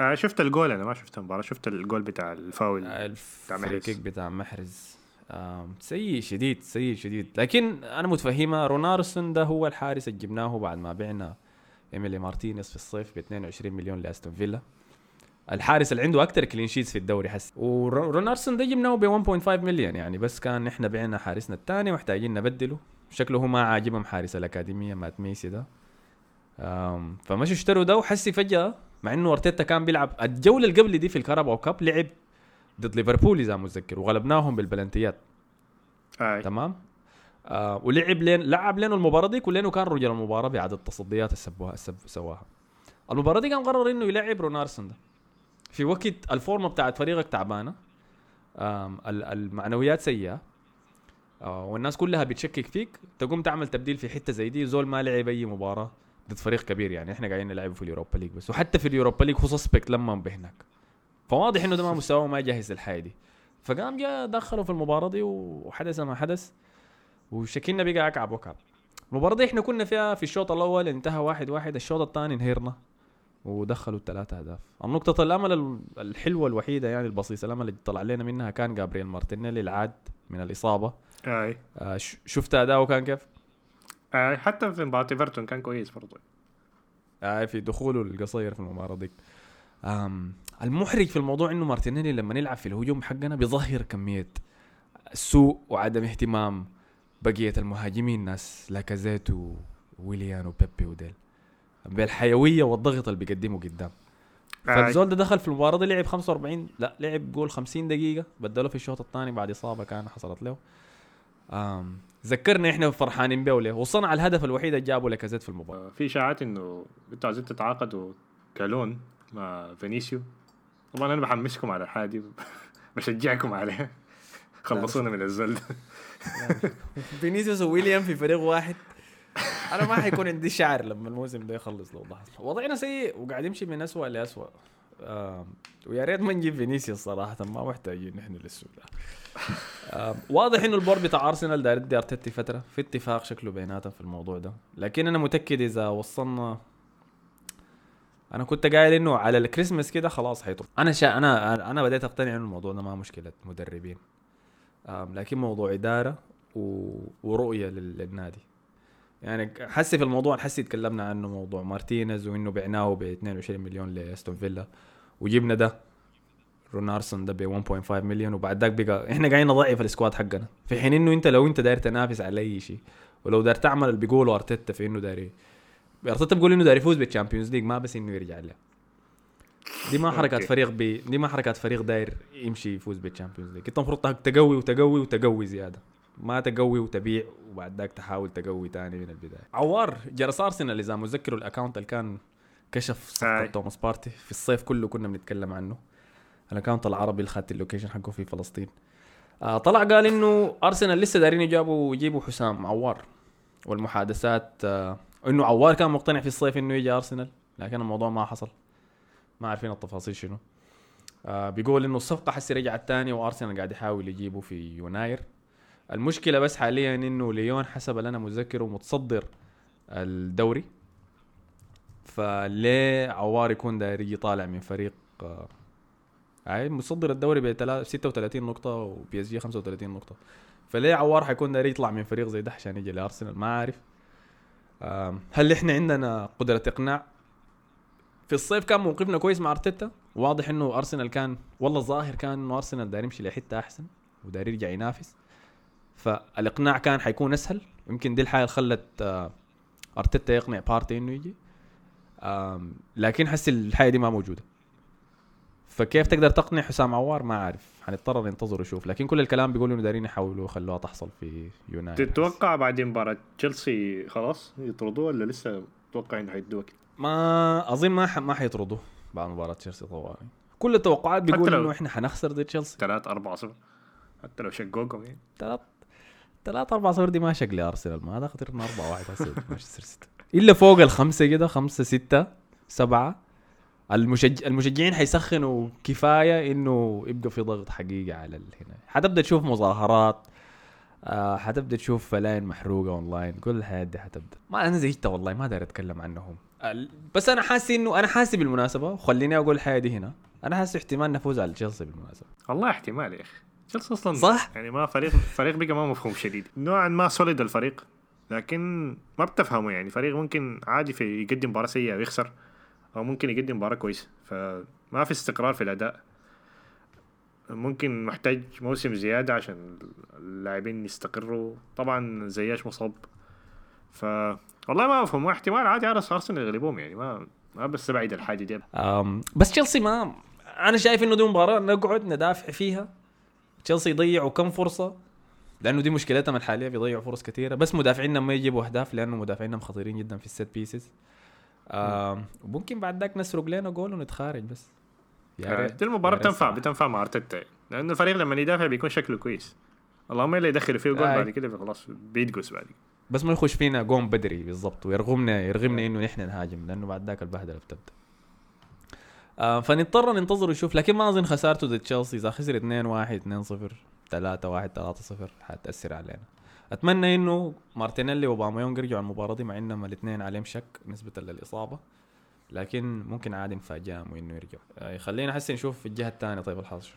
آه شفت الجول أنا ما شفت المباراة. شفت الجول بتاع الفاول آه، بتاع محرز. kick بتاع محرز. آم، سيء شديد سيء شديد. لكن أنا متفهمه رونارسون ده هو الحارس اللي جبناه بعد ما بعنا. إيميليانو مارتينيز في الصيف ب 22 مليون لأستون فيلا. الحارس اللي عنده أكثر clean sheets في الدوري حسي. ورونارسون ده جبناه ب 1.5 مليون يعني بس كان إحنا بعنا حارسنا الثاني محتاجين نبدله. شكله هو ما عاجبهم حارس الأكاديمية مات ميسي ده. فمشوا اشتروا ده وحسي فجأة مع إنه أرتيتا كان بيلعب الجولة اللي قبل دي في ال Carabao Cup لعب ضد ليفربول إذا متذكر وغلبناهم بال penaltyات. تمام؟ آه ولعب لينو لعب لينو المباراة دي ولينو كان رجل المباراة بعدد التصديات اللي سواها سواها. المباراة دي كان قرر إنه يلعب رونارسون ده. في وقت ال formة بتاعت فريقك تعبانة المعنويات سيئة آه والناس كلها بتشكك فيك تقوم تعمل تبديل في حتة زي دي زول ما لعب أي مباراة ضد فريق كبير يعني. إحنا قاعدين نلعب في ال Europa League بس. وحتى في ال Europa League هو suspect لما بهناك فواضح إنه ده ما مستواه ما جاهز للحاجه دي. فقام جاء دخله في المباراة دي وحدث ما حدث. وشكلنا بقى اكعب وكعب. المباراه دي إحنا كنا فيها في الشوط الأول انتهى واحد واحد الشوط الثاني انهيرنا ودخلوا الثلاثة أهداف. النقطة الأمل ال- الحلوة الوحيدة يعني البسيطة الأمل اللي طلع لنا منها كان جابرييل مارتينيلي العاد من الإصابة. أي. آه شفت أداؤه كان كيف؟ آي حتى في مباراة إيفرتون كان كويس برضه. آه في دخوله القصير في المباراة آم المحرج في الموضوع إنه مارتينيلي لما يلعب في الهجوم حقنا بيظهر كمية سوء وعدم اهتمام. بقية المهاجمين ناس لاكازيت وويليان وبيبي وديل. بالحيوية والضغط اللي بيقدمه قدام. آي. فالزول ده دخل في المباراة دي لعب 45 لا لعب قول 50 دقيقة بدله في الشوط الثاني بعد إصابة كان حصلت له. آم ذكرنا إحنا فرحانين بيه ليه وصنع الهدف الوحيد اللي جابه لاكازيت في المباراة. آه، في إشاعات إنه إنتوا عايزين تتعاقدوا ك loan مع فينيسيو. طبعا أنا بحمسكم على الحاجة دي <laughs> بشجعكم عليها. خلصونا من الذل. فينيسيوس وويليان في فريق واحد. أنا ما حيكون عندي شعر لما الموسم ده يخلص لو ضحك وضعنا سيء وقاعد يمشي من اسوء لاسوء ويا ريت ما نجيب فينيسيوس صراحة ما محتاجين نحن للسوء واضح إنه ال board بتاع أرسنال داير يدي ارتيتا فترة. في اتفاق شكله بيناتهم في الموضوع ده. لكن أنا متأكد إذا وصلنا أنا كنت قايل إنه على الكريسماس كده خلاص حيطلع أنا شا أنا أنا بديت أقتنع إنه الموضوع ده ما مشكلة مدربين. لكن موضوع إدارة و... ورؤية لل... للنادي. يعني حسي في الموضوع حسي تكلمنا عنه موضوع مارتينيز وإنه بعناه ب 22 مليون لأستون فيلا. وجبنا ده رونارسون ده ب 1.5 مليون وبعد ذاك بقى <laughs> إحنا قاعدين نضعف ال squad حقنا. في حين إنه أنت لو أنت داير تنافس على أي شيء ولو داير تعمل اللي بيقولوا أرتيتا في إنه داير أرتيتا بيقول إنه داير يفوز بال Champions League ما بس إنه يرجع له. دي ما حركات. فريق بي دي ما حركات فريق داير يمشي يفوز بال Champions League انت المفروض تقوي وتقوي وتقوي زيادة. ما تقوي وتبيع وبعد ذاك تحاول تقوي تاني من البداية. عوار جرس ارسنال اذا متذكروا ال account اللي كان كشف صفقة. توماس بارتي. في الصيف كله كنا بنتكلم عنه. ال account العربي اللي خدت ال location حقه في فلسطين. آه طلع قال إنه أرسنال لسه دارين يجابوا يجيبوا حسام عوار. والمحادثات آه إنه عوار كان مقتنع في الصيف إنه يجي أرسنال لكن الموضوع ما حصل. ما عارفين التفاصيل شنو. آه بيقول إنه الصفقة حسي رجعت تاني وأرسنال قاعد يحاول يجيبه في يناير المشكلة بس حاليا إنه ليون حسب اللي أنا متذكره متصدر الدوري. فليه عوار يكون داير يجي طالع من فريق آه هاي متصدر الدوري ب 36 نقطة وبي إس جي 35 نقطة. فليه عوار حيكون داير يطلع من فريق زي ده عشان يجي لأرسنال؟ ما عارف. هل إحنا عندنا قدرة إقناع؟ في الصيف كان موقفنا كويس مع أرتيتا. واضح إنه أرسنال كان والله الظاهر كان انه أرسنال داير يمشي لحتة أحسن وداير يرجع ينافس. فالإقناع كان حيكون أسهل. يمكن دي الحاجة اللي خلت آه، أرتيتا يقنع بارتي إنه يجي. لكن حس الحاجة دي ما موجودة. فكيف تقدر تقنع حسام عوار؟ ما عارف حنضطر ننتظر ونشوف لكن كل الكلام بيقولوا إنه دارين يحاولوا يخلوها تحصل في يناير. تتوقع بعد مباراة تشيلسي خلاص يطردوه ولا لسه تتوقع إنه حيدوه كده؟ ما أظن ما ح... ما حيطردوا بعد مباراة تشيلسي طوالي كل التوقعات بيقول لو-؟ إنه إحنا حنخسر ضد تشيلسي. 3 4 0 حتى لو شقوكم يعني. ثلاث ثلاث أربع صفر دي ما شكلي أرسنال. ما خطرنا أربعة واحد هسه مانشستر سيتي. إلا فوق الخمسة كده خمسة ستة سبعة. المشج... المشجعين حيسخنوا كفاية إنه يبقى في ضغط حقيقي على هنا. حتبدأ تشوف مظاهرات آه حتبدأ تشوف فنايل محروقة اونلاين كل الحاجات دي حتبدأ. ما أنا زهقت والله ما داير أتكلم عنهم. بس أنا حاسس انه أنا حاسس بالمناسبة وخليني أقول الحاجة دي هنا. أنا حاسس احتمال نفوز على تشيلسي بالمناسبة. والله احتمال يا أخي. تشيلسي أصلا صح؟ يعني ما فريق فريق بقى ما مفهوم شديد. نوعا ما solid الفريق لكن ما بتفهمه يعني. فريق ممكن عادي في يقدم مباراة سيئة ويخسر أو ممكن يقدم مباراة كويسة. فما في استقرار في الأداء. ممكن محتاج موسم زيادة عشان اللاعبين يستقروا. طبعا زياش مصاب. ف والله ما أفهم احتمال عادي ارس ارسنال يغلبوهم يعني ما ما بستبعد الحاجة دي أم بس تشيلسي ما أنا شايف إنه دي مباراة نقعد ندافع فيها. تشيلسي يضيعوا كم فرصة؟ لأنه دي مشكلتهم الحالية بيضيعوا فرص كثيرة. بس مدافعينا ما يجيبوا أهداف لأنه مدافعينا خطيرين جدا في ال set pieces وممكن بعد ذاك نسرق لنا جول ونتخارج بس. يا ريت دي المباراة بتنفع. بتنفع مع أرتيتا. لأنه الفريق لما يدافع بيكون شكله كويس. اللهم إلا يدخلوا فيه جول آي. بعد كده خلاص بيدقس بعد. كده بس ما يخش فينا جون بدري بالضبط ويرغمنا يرغمنا إنه نحن نهاجم لأنه بعد ذاك البهدلة بتبدأ. آه فنضطر ننتظر ونشوف. لكن ما أظن خسارته ضد تشيلسي إذا خسر 2 1 2 0 3 1 3 0 حتأثر علينا. أتمنى إنه مارتينيلي وباميونج يرجعوا المباراة دي مع إنهم الاثنين عليهم شك نسبة للإصابة. لكن ممكن عادي نفاجئهم وإنه يرجعوا. آه خلينا هسه نشوف في الجهة الثانية. طيب الحظ شو.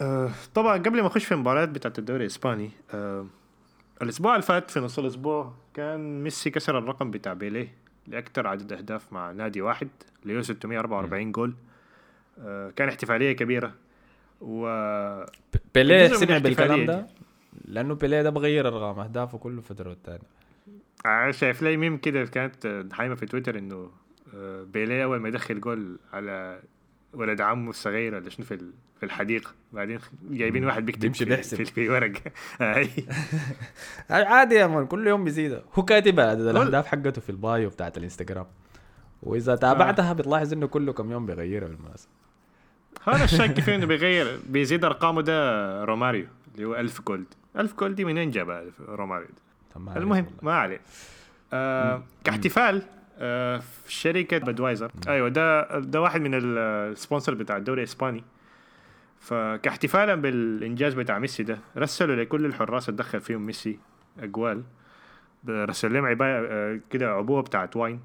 آه طبعا قبل ما أخش في المباريات بتاعت الدوري الإسباني آه الأسبوع اللي فات في نص الأسبوع كان ميسي كسر الرقم بتاع بيليه لاكثر عدد أهداف مع نادي واحد اللي هو 644 جول. آه كان احتفالية كبيرة. و بيليه سمع بالكلام ده؟ لأنه بيليه ده بغير أرقام أهدافه كله فتره والتاني آه، شايف لي ميم كده كانت حايمه في تويتر إنه آه، بيليه أول ما يدخل جول على ولد عمه الصغير ولا شنو في في الحديقة. بعدين جايبين واحد بيكتب بيمشي في- بيحسب. في, في ورق <laughs> أي. <laughs> عادي يا man كل يوم بيزيد هو كاتب الأهداف حقته في ال bio بتاعت الإنستغرام. وإذا تابعتها بتلاحظ إنه كله كم يوم بيغيرها بالمناسبة. هذا الشك فيه إنه <laughs> بيغير؟ بيزيد أرقامه ده روماريو اللي هو 1000 جول. 1000 جول دي منين جابها؟ روماريو المهم. ما عليه آه كاحتفال. آه في شركة بدوايزر أيوه ده ده واحد من ال- ال sponsor بتاع الدوري الإسباني. فكاحتفالا بالإنجاز بتاع ميسي ده رسلوا لكل الحراس اللي دخل فيهم ميسي أجوال. رسل لهم عباية آه، كده عبوة بتاعت wine.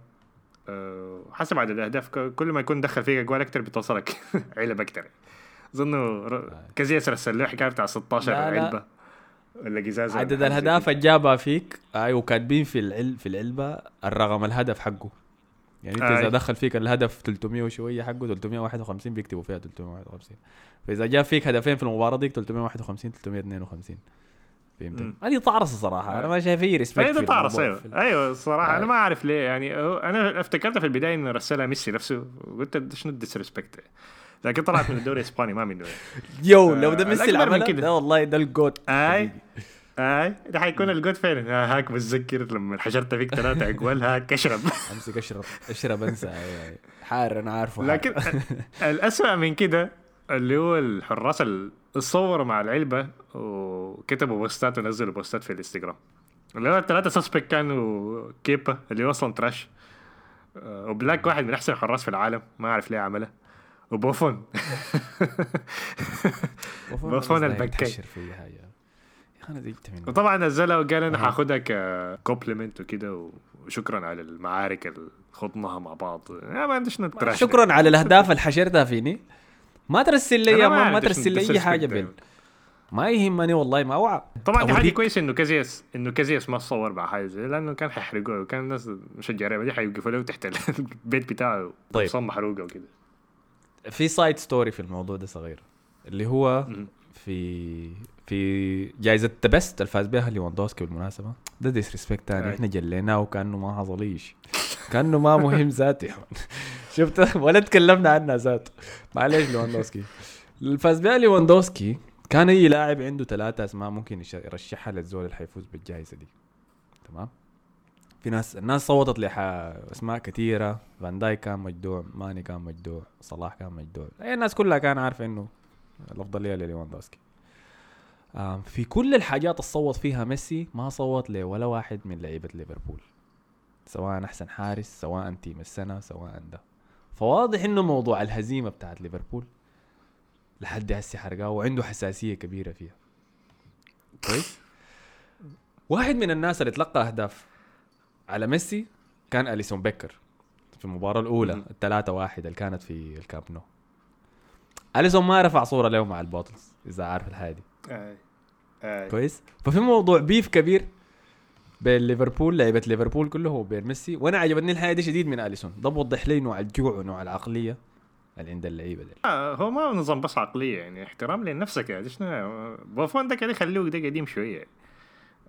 آه، حسب عدد الأهداف كل ما يكون دخل فيك أجوال أكتر بتوصلك <laughs> علب أكتر. اظنه ر- كازياس رسل له حكاية بتاع 16 لا، لا. ولا قزازة ولا عدد الأهداف. اللي جابها فيك أيوه كاتبين في العل في العلبة الرقم الهدف حقه. يعني أنت إذا آي. دخل فيك الهدف 300 وشوية حقه 351 بيكتبوا فيها 351 فإذا جاب فيك هدفين في المباراة ديك 351 352 فهمت؟ هذه تعرصه صراحة. أنا ما شايف أي respect اي ده تعرص أيوه. أيوه الصراحه أنا آه. ما أعرف ليه يعني أنا افتكرت في البداية انه رسلها ميسي نفسه وقلت ده شنو ال disrespect لكن طلعت من الدوري الإسباني ما منه <laughs> هو لو ده آه، ميسي الأكبر من عملها. ده والله ده ال GOAT. آي آي ده حيكون ال GOAT فعلا. آه، هاك بتذكر لما حشرت فيك ثلاثة أجوال هاك اشرب <laughs> أمسك أشرب أشرب أنسى. حار أنا عارفه حار. لكن الأسوأ من كده اللي هو الحراس اللي صوروا مع العلبة وكتبوا بوستات ونزلوا بوستات في الانستغرام اللي هو الثلاثة suspects كانوا كيبا اللي هو أصلا trash آه، أوبلاك واحد من أحسن الحراس في العالم. ما أعرف ليه عملها. وبوفون بوفون البكاي. يتحشر في حاجة يا أخي أنا منه وطبعا نزلها وقال أنا. حاخدها ك compliment وكده وشكرا على المعارك اللي خضناها مع بعض ما عنديش شكرا على الأهداف اللي حشرتها فيني ما ترسل لي ما ما ترسل لي أي حاجة. بين ما يهمني والله ما اوعى طبعا دي حاجة. كويسة إنه كازياس إنه كازياس ما صور مع حاجة زي لأنه كان حيحرقوه وكان الناس مشجع ريال مدريد حيوقفوا له تحت <laughs> البيت بتاعه طيب. صم محروقه وكده في side story في الموضوع ده صغير اللي هو. في في جائزة The Best الفاز بها ليواندوسكي بالمناسبة. ده disrespect تاني أي. إحنا جليناه وكأنه ما حصل كأنه ما مهم man. <laughs> شفت؟ ولا تكلمنا عنها ذاته. معلش ليواندوسكي. الفاز بها ليواندوسكي كان أي لاعب عنده ثلاثة أسماء ممكن يرشحها للزول اللي حيفوز بالجائزة دي. تمام؟ في ناس الناس صوتت لح أسماء كثيرة. فان دايك كان مجدوع ماني كان مجدوع صلاح كان مجدوع. هي الناس كلها كان عارفه إنه الافضليه لليواندوسكي في كل الحاجات اللي صوت فيها ميسي ما صوت لولا واحد من لعيبة ليفربول. سواء أحسن حارس سواء team السنة سواء ده فواضح إنه موضوع الهزيمة بتاعت ليفربول لحد هسه حرقاه وعنده حساسية كبيرة فيها. كويس؟ واحد من الناس اللي تلقى أهداف على ميسي كان أليسون بيكر في المباراة الأولى. الثلاثة واحد اللي كانت في الكامب نو أليسون ما رفع صورة له مع ال bottles إذا عارف الحاجة دي آه. آه. كويس ففي موضوع beef كبير بين ليفربول لعيبة ليفربول كله وبين ميسي وأنا عجبتني الحاجة دي شديد من أليسون ده بوضح لي نوع الجوع ونوع العقلية اللي عند اللعيبة دي آه هو ما نظام بس عقلية يعني احترام لنفسك يعني شنو بوفون ده كان يخلوه ده قديم شوية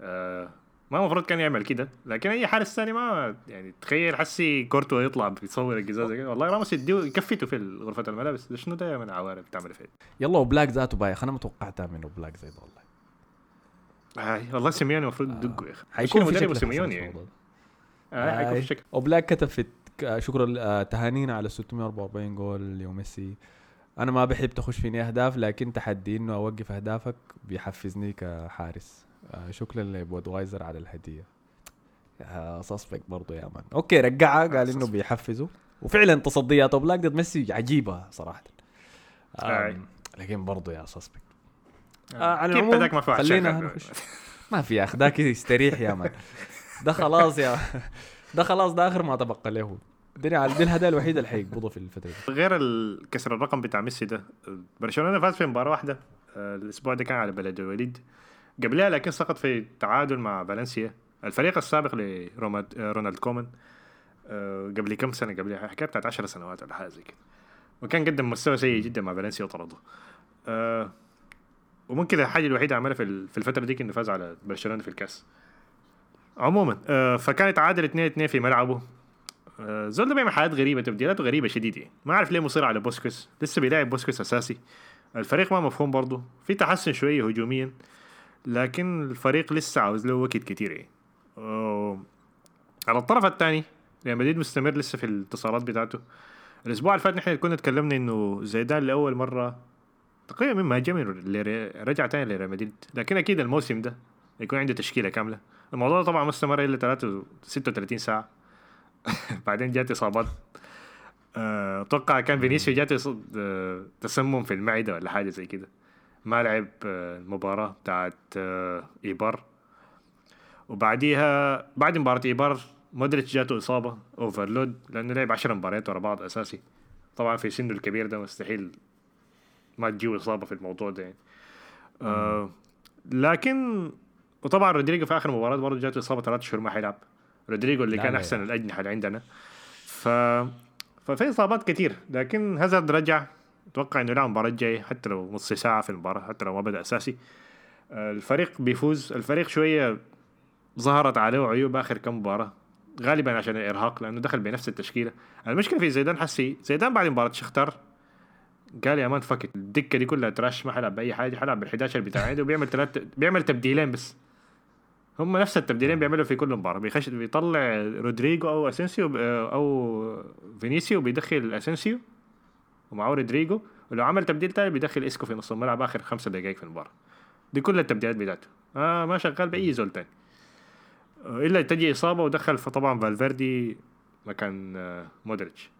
آه ما المفروض كان يعمل كده لكن أي حارس ثاني ما يعني تخيل حسي كورتوا يطلع بيصور القزازه كده والله راموس يديه يكفته في غرفه الملابس شنو ده من بتعمل فيه؟ يلا أوبلاك ذاته بايخ أنا ما توقعتها منه أوبلاك زي ده والله. هاي والله سيميوني المفروض يدقه يا أخي. حيكون في شكل سيميوني. يعني. آه حيكون. في شكل. أوبلاك كتب في شكرا آه، تهانينا على 644 جول اليوم ميسي. أنا ما بحب تخش فيني أهداف لكن تحدي إنه أوقف أهدافك بيحفزني كحارس. آه، شكرا لبودوايزر على الهدية. disrespect برضه يا man okay رجعها. قال إنه. بيحفزه. وفعلا تصديات أوبلاك ضد ميسي؟ عجيبة صراحة. لكن برضه يا disrespect آه. آه على كيف العموم بدك ما خلينا نخش. ما في يا أخي ذاك يستريح يا man <laughs> ده خلاص يا ده خلاص ده آخر ما تبقى له. دي على دي الهدايا الوحيده اللي حيقبضوا في الفترة دي. غير كسر الرقم بتاع ميسي ده. برشلونة فاز في مباراة واحدة. آه، الأسبوع ده كان على بلد الوليد قبلها لكن سقط في تعادل مع فالنسيا الفريق السابق لرونالد كومان آه، قبل كم سنة؟ قبلها حكاية بتاعت 10 سنوات ولا حاجة زي كده. وكان قدم مستوى سيء جدا مع فالنسيا وطرده. آه، وممكن الحاجة الوحيدة عملها في ال- في الفترة دي إنه فاز على برشلونة في الكاس. عموما آه، فكان يتعادل 2 2 في ملعبه. زول ده بيعمل حاجات غريبة تبديلاته غريبة شديد يعني. ما اعرف ليه مصر على بوسكيتس لسه بيلاعب بوسكيتس أساسي. الفريق ما مفهوم برضه. في تحسن شوية هجوميا. لكن الفريق لسه عاوز له وقت كتير يعني على الطرف الثاني ريال مدريد مستمر لسه في الاتصالات بتاعته. الأسبوع اللي فات نحن كنا تكلمنا إنه زيدان لأول مرة تقريبا من لري- رجع تاني لريال مدريد. لكن أكيد الموسم ده يكون عنده تشكيلة كاملة. الموضوع طبعا ما استمر الا 3 36 ساعة. <laughs> بعدين جات إصابات. آه، أتوقع كان فينيسيو جات آه، تسمم في المعدة ولا حاجة زي كده. ما لعب آه، المباراة بتاعت آه، ايبار وبعديها بعد مباراة ايبار مودريتش جاته إصابة overload لأنه لعب 10 مباريات ورا بعض أساسي. طبعا في سنه الكبير ده مستحيل ما تجيه إصابة في الموضوع ده يعني. آه لكن وطبعا رودريجو في آخر مباراة برضه جاته إصابة ثلاث شهور ما حيلعب. رودريجو اللي كان لا أحسن الأجنحة اللي عندنا. ف ففي إصابات كتير لكن هازارد رجع. أتوقع إنه يلعب المباراه الجايه حتى لو نص ساعة في المباراة حتى لو ما بدأ أساسي. آه، الفريق بيفوز. الفريق شوية ظهرت عليه عيوب آخر كم مباراة غالبا عشان الإرهاق لأنه دخل بنفس التشكيلة. المشكلة في زيدان حسي زيدان بعد مباراة شختار قال يا man فكت الدكة دي كلها trash ما حلعب بأي حاجة حلعب بال 11 بتاع عنده وبيعمل ثلاث بيعمل تبديلين بس. هم نفس التبديلين بيعملوا في كل مباراة. بيخش بيطلع رودريجو أو أسينسيو أو فينيسيو بيدخل أسينسيو. ومعه رودريجو ولو عمل تبديل تاني بيدخل إسكو في نص الملعب آخر خمسة دقائق في المباراة. دي كل التبديلات بتاعته. آه ما شغال بأي زول تاني. إلا تجي إصابة ودخل فطبعا فالفيردي مكان آه، مودريتش.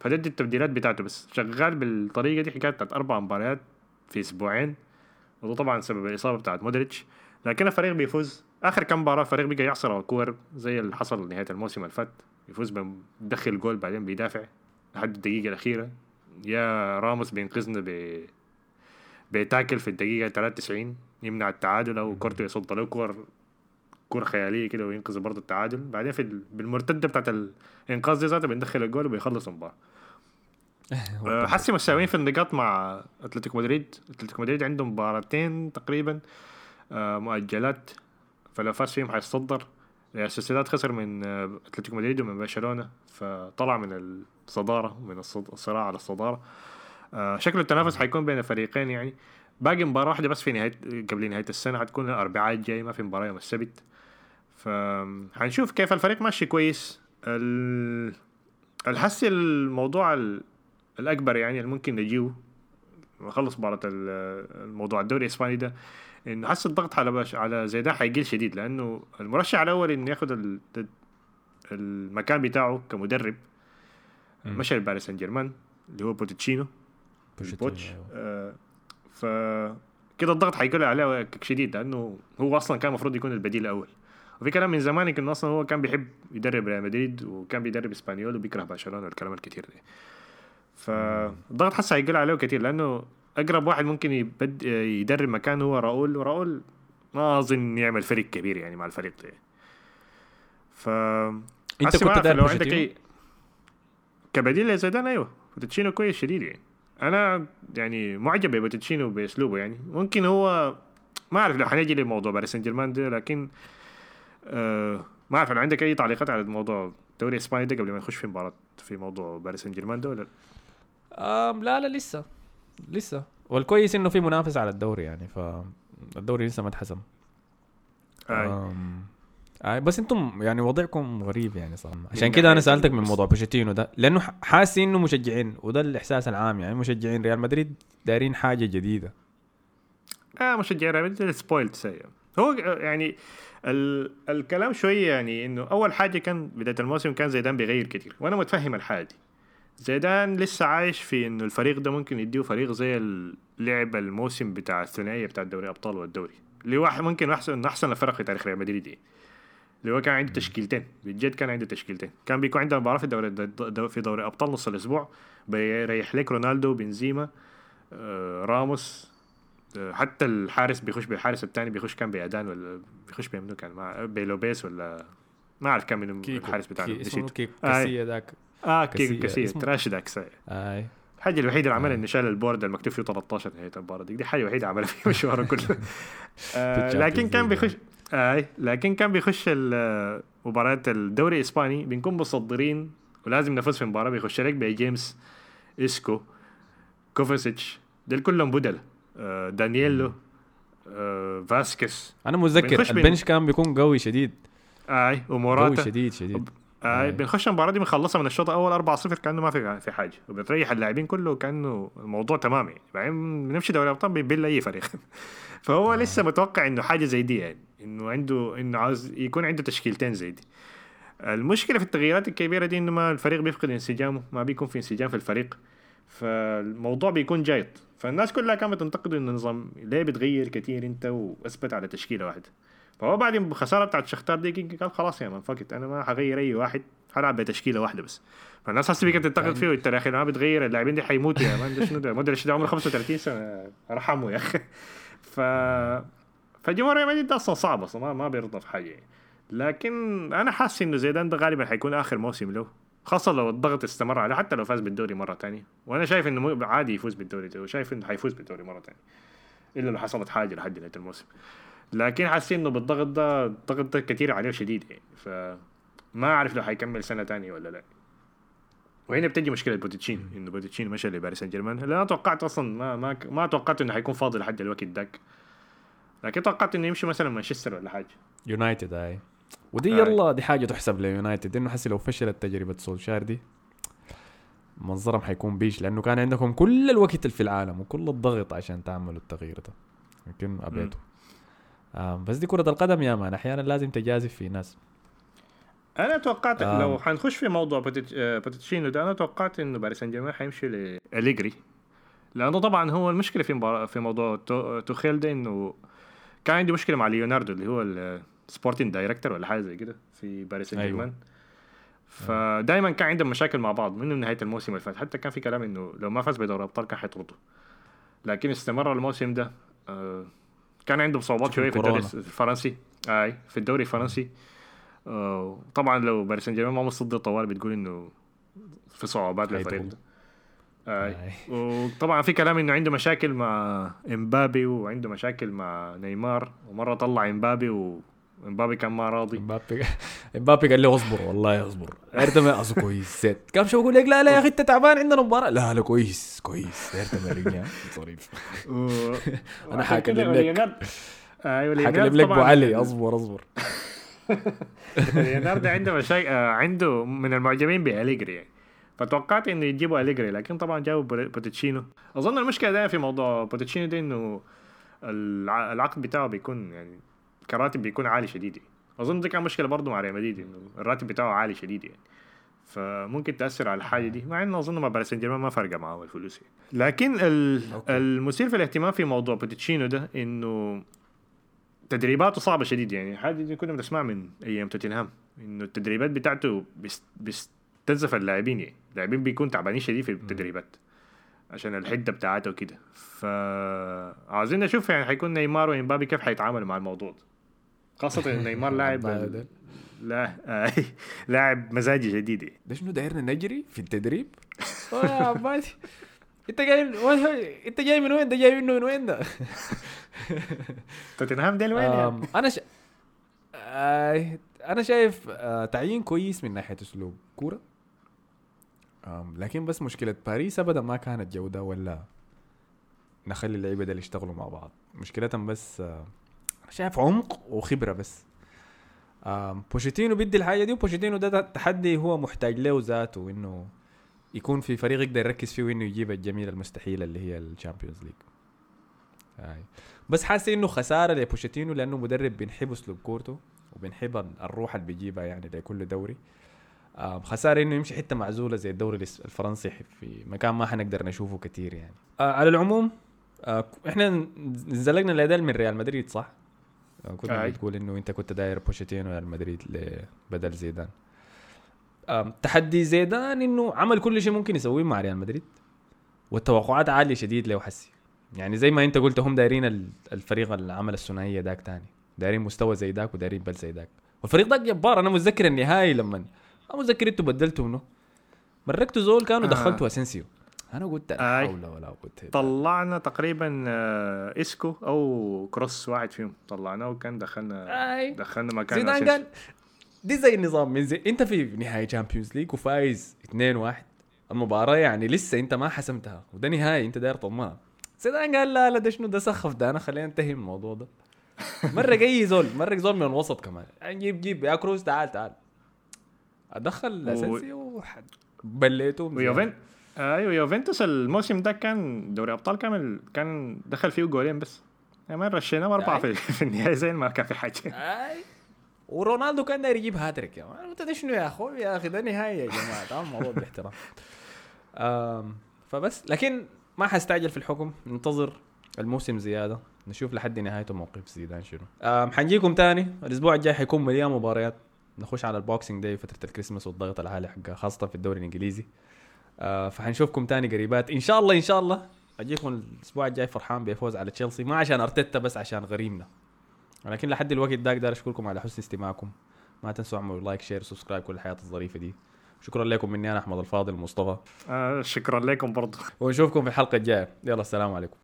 فدي التبديلات بتاعته بس. شغال بالطريقة دي حكاية بتاعت أربع مباريات في أسبوعين. وده طبعا سبب الإصابة بتاعت مودريتش. لكن الفريق بيفوز. آخر كم مباراة الفريق بقى يعصر على الكور زي اللي حصل نهاية الموسم اللي فات. يفوز بيدخل جول بعدين بيدافع لحد الدقيقة الأخيرة. يا راموس بينقذنا ب بيتاكل في الدقيقة 93 يمنع التعادل أو كورتوا يصد له كور كورة خيالية كده وينقذ برضه التعادل. بعدين في ال- بالمرتدة بتاعت الإنقاذ دي ذاته بندخل الجول وبيخلص المباراه <laughs> حسي مساويين في النقاط مع أتلتيكو مدريد. أتلتيكو مدريد عنده مباراتين تقريبا آه، مؤجلات. فلو فاز فيهم حيتصدر ريال سوسيداد خسر من آه، أتلتيكو مدريد ومن برشلونة فطلع من الصدارة من الصراع على الصدارة. آه، شكل التنافس حيكون بين الفريقين يعني. باقي مباراة واحدة بس في نهاية قبل نهاية السنة حتكون الأربعاء الجاي ما في مباراة يوم السبت. فحنشوف كيف الفريق ماشي كويس. ال... الحسي الموضوع ال... الأكبر يعني اللي ممكن نخلص مباراة ال- الموضوع الدوري الإسباني ده. إنه حس الضغط على باش على زيدان حيقل شديد لأنه المرشح الأول إنه ياخد ال... المكان بتاعه كمدرب. مم. مشى لباريس سان جيرمان اللي هو بوتشيتينو البوتش أيوة. آه ف كده الضغط حيكون عليه شديد لأنه هو أصلا كان المفروض يكون البديل الأول. وفي كلام من زمان انه أصلا هو كان بيحب يدرب ريال مدريد وكان بيدرب إسبانيول وبيكره برشلونة والكلام الكتير ده. فالضغط حس هيقل عليه كتير لأنه أقرب واحد ممكن يبدا يدرب مكانه هو راؤول وراؤول ما أظن يعمل فريق كبير يعني مع الفريق ده. ف أنت كنت داير لو عندك؟ اي كبديل لزيدان أيوه. بوتشيتينو كويس شديد يعني. أنا يعني معجب ببوتشيتينو بأسلوبه يعني. ممكن هو ما أعرف لو حنيجي لموضوع باريس سان جيرمان ده لكن آه ما أعرف لو عندك أي تعليقات على الموضوع. الدوري الاسباني ده قبل ما نخش في مباراة في موضوع باريس سان جيرمان ده ولا آم لا لا لسه. لسه. والكويس إنه في منافسه على الدوري يعني فالدوري لسه ما اتحسم. آه. آه بس أنتم يعني وضعكم غريب يعني صراحة. عشان من كده أنا سألتك من موضوع بوتشيتينو ده لأنه حاسس إنه مشجعين وده الإحساس العام يعني مشجعين ريال مدريد دايرين حاجة جديدة. آه مشجع ريال مدريد spoiled سيء هو يعني ال... الكلام شوية يعني إنه أول حاجة كان بداية الموسم كان زيدان بيغير كتير وأنا متفهم الحاجة دي. زيدان لسه عايش في إنه الفريق ده ممكن يديه فريق زي اللعب الموسم بتاع الثنائية بتاع دوري ابطال والدوري. اللي واحد ممكن أحسن أحسن الفرق في تاريخ ريال مدريد يعني. اللي هو كان عنده تشكيلتين. بجد كان عنده تشكيلتين. كان بيكون عنده مباراة في دوري دو- في دوري أبطال نص الأسبوع. بيريح لك رونالدو بنزيما آه، راموس آه، حتى الحارس بيخش بالحارس الثاني بيخش كان بيأدان ولا بيخش بمنو كان مع بيلوبيس ولا ما أعرف كان من الحارس بتاعنا اسمه كيكو آي. كاسيه ذاك. آه كاسيه اسمه- تراش ساي. آي. الحاجة الوحيدة اللي عملها إنه شال البورد المكتوب فيه 13 نهاية المباراة دي دي حاجة وحيدة عملها في مشواره كله. <laughs> آه لكن كان بيخش آه لكن كان بيخش مباراة الدوري الإسباني. بنكون متصدرين ولازم نفوز في مباراة بيخش لك بجيمس إسكو كوفاسيتش. دول كلهم بدل. آه دانيلو آه فاسكس أنا متذكر ال bench كان بيكون قوي شديد. آي. قوي وموراتا شديد. شديد آه. بنخش المباراة دي بنخلصها من الشوط الأول 4-0 كأنه ما في في حاجة. وبتريح اللاعبين كله كانه الموضوع تمام يعني. بعدين بنمشي دوري الأبطال بنبل أي فريق. <laughs> فهو لسه متوقع إنه حاجة زي دي يعني. إنه عنده إنه عاوز يكون عنده تشكيلتين زي دي. المشكلة في التغييرات الكبيرة دي إنه ما الفريق بيفقد انسجامه ما بيكون في انسجام في الفريق. فالموضوع بيكون جايط فالناس كلها كانت بتنتقد إنه النظام ليه بتغير كتير أنت وأثبت على تشكيلة واحدة. فهو بعد الخساره بتاعت شاختار دي قال خلاص يا مان فكت أنا ما حغير أي واحد حلعب بتشكيلة واحدة بس. فالناس هسه بقت تنتقد فيه انت يا أخي ما بتغير اللاعبين دي حيموتوا يا مان. ده شنو ده؟ مودريتش ده عمره 35 سنة ارحمه يا أخي. ف فجمهور ريال مدريد أصلا صعب أصلا ما, ما بيرضى في حاجة. يعني. لكن أنا حاسس إنه زيدان ده غالبا حيكون آخر موسم له خاصة لو الضغط استمر عليه حتى لو فاز بالدوري مرة تانية. وأنا شايف إنه عادي يفوز بالدوري ده وشايف إنه حيفوز بالدوري مرة تانية. إلا لو حصلت حاجة لحد نهاية الموسم. لكن حاسين إنه بالضغط ده الضغط ده كتير عليه شديد يعني فما أعرف لو حيكمل سنة تانية ولا لأ. وهنا بتجي مشكلة بوتشيتينو إنه بوتشيتينو مشى لباريس سان جيرمان. أنا توقعت أصلا ما ما ما توقعت إنه حيكون فاضي لحد الوقت داك لكن توقعت إنه يمشي مثلا مانشستر ولا حاجة. يونايتد اي ودي. يلا دي حاجة تحسب ليونايتد إنه حسي لو فشلت تجربة سولشار دي منظرهم حيكون بيش لأنه كان عندكم كل الوقت في العالم وكل الضغط عشان تعملوا التغيير ده. لكن ابيته آه بس دي كرة القدم يا مان أحيانا لازم تجازف في ناس. أنا توقعت آم. لو حنخش في موضوع بوتيتش- آه، ده أنا توقعت إنه باريس سان جيرمان حيمشي لإليجري. لأنه طبعا هو المشكلة في مبار... في موضوع تو- توخيل ده إنه كان عندي مشكلة مع ليوناردو اللي هو ال sporting director ولا حاجة زي كده في باريس سان أيوة. جيرمان. فدائما كان عندهم مشاكل مع بعض من نهاية الموسم اللي فات. حتى كان في كلام إنه لو ما فاز بدوري الأبطال كان حيطرده. لكن استمر الموسم ده آه، كان عنده صعوبات شوية في الدوري. الفرنسي أي في الدوري الفرنسي طبعا لو باريس سان جيرمان ما متصدر طوال بتقول إنه في صعوبات للفريق. ده. <laughs> وطبعا في كلام إنه عنده مشاكل مع إمبابي وعنده مشاكل مع نيمار ومرة طلع إمبابي وامبابي كان ما راضي. امبابي امبابي <laughs> قال لي اصبر والله اصبر. ارتم اصل كويس. <laughs> زيت قام شو أقول لك؟ لا لا يا أخي أنت تعبان عندنا مباراة. لا لا كويس كويس. ارتم رجع <laughs> ظريف. و... أنا حاكلم لك. أيوه حكلم لك ابو علي. أصبر أصبر. ليوناردو عنده مشاكل آه، عنده من المعجبين بأليجري. يعني فتوقعت إنه يجيبوا أليجري لكن طبعا جابوا بوتشيتينو. أظن المشكلة دائما في موضوع بوتشيتينو ده إنه الع- العقد بتاعه بيكون يعني كراتب بيكون عالي شديد يعني. أظن دي كان مشكلة برضه مع ريال مدريد إنه الراتب بتاعه عالي شديد يعني فممكن تأثر على الحاجة دي مع إنه أظن مع باريس سان جيرمان ما فرق معاه الفلوس يعني. لكن. المثير في الاهتمام في موضوع بوتشيتينو ده إنه تدريباته صعبة شديد يعني حاجة دي كنا بنسمع من أيام توتنهام إنه التدريبات بتاعته بيست- بيستنزف اللاعبين يعني اللاعبين بيكون تعبانين شديد في التدريبات عشان الحدة بتاعته وكده فعاوزين نشوف يعني حيكون نيمار ومبابي كيف حيتعاملوا مع الموضوع ده خاصة نيمار <laughs> لاعب لا آه، <laughs> لاعب مزاجي شديد. ده شنو دايرنا نجري في التدريب؟ <laughs> يا عبادي إنت جاي إنت جاي من وين ده؟ جاي منه من وين ده؟ توتنهام ديل وين أنا ش... آه، أنا شايف آه، تعيين كويس من ناحية أسلوب كورة. لكن بس مشكلة باريس ابدا ما كانت جودة ولا نخلي اللعيبة دول يشتغلوا مع بعض. مشكلتهم بس شايف عمق وخبرة بس. بوشيتينو بيدي الحاجة دي وبوشيتينو ده تحدي هو محتاج له ذاته إنه يكون في فريق يقدر يركز فيه وإنه يجيب الجميلة المستحيلة اللي هي ال Champions League. بس حاسس إنه خسارة لبوشيتينو لأنه مدرب بنحب أسلوب كورته وبنحب ال- الروح اللي بيجيبها يعني لكل دوري. خسارة إنه يمشي حتة معزولة زي الدوري الفرنسي في مكان ما حنقدر نشوفه كتير يعني. آه على العموم آه إحنا نزلقنا الاداء من ريال مدريد صح؟ آه أي. بتقول إنه أنت كنت داير بوشيتينو ريال مدريد بدل زيدان. تحدي زيدان إنه عمل كل شيء ممكن يسويه مع ريال مدريد والتوقعات عالية شديد له حسي يعني زي ما أنت قلت هم دايرين ال- الفريق اللي عمل الثنائية داك تاني. دايرين مستوى زي داك ودايرين بل زي داك. والفريق داك جبار. أنا متذكر النهائي لما ما متذكر أنتوا بدلتوا منه. مركتوا زول كانوا آه. دخلتوا اسنسيو أنا قلت لا آي. حول ولا قوة إلا طلعنا تقريبا آه، إسكو أو كروس واحد فيهم. طلعناه وكان دخلنا أي. دخلنا مكان زيدان. قال دي زي النظام من زي أنت في نهائي Champions League وفايز 2-1 المباراة يعني لسه أنت ما حسمتها وده نهائي أنت داير تضمنها زيدان قال لا لا ده شنو ده سخف ده. أنا خلينا ننتهي من الموضوع ده. مرة جاي زول مرة زول من الوسط كمان. جيب جيب يا كروز تعال تعال. أدخل و- اسنسيو وحد. بليته. ويوفن؟ أيوه يوفنتوس الموسم ده كان دوري أبطال كامل كان دخل فيه جولين بس. يعني ما رشيناه اربعه. في, <laughs> في النهايه زي ما كان في حاجة. أي. ورونالدو كان داير يجيب هاتريك يا man انت شنو يا أخوي يا أخي ده نهايه يا جماعة. الموضوع باحترام. فبس. لكن ما حستعجل في الحكم. ننتظر الموسم زيادة. نشوف لحد نهايته موقف زيدان شنو. حنجيكم تاني. الأسبوع الجاي حيكون مليان مباريات. نخش على ال Boxing Day فتره الكريسماس والضغط العالي حقها خاصة في الدوري الإنجليزي. آه، فحنشوفكم تاني قريبات. إن شاء الله إن شاء الله. أجيكم الأسبوع الجاي فرحان بفوز على تشيلسي. ما عشان أرتيتا بس عشان غريمنا. ولكن لحد الوقت ده أقدر أشكركم على حسن استماعكم. ما تنسوا أعملوا like share subscribe كل الحاجات الظريفة دي. شكرا لكم مني أنا أحمد الفاضل مصطفى. آه شكرا لكم برضو. ونشوفكم في الحلقة الجاية. يلا السلام عليكم.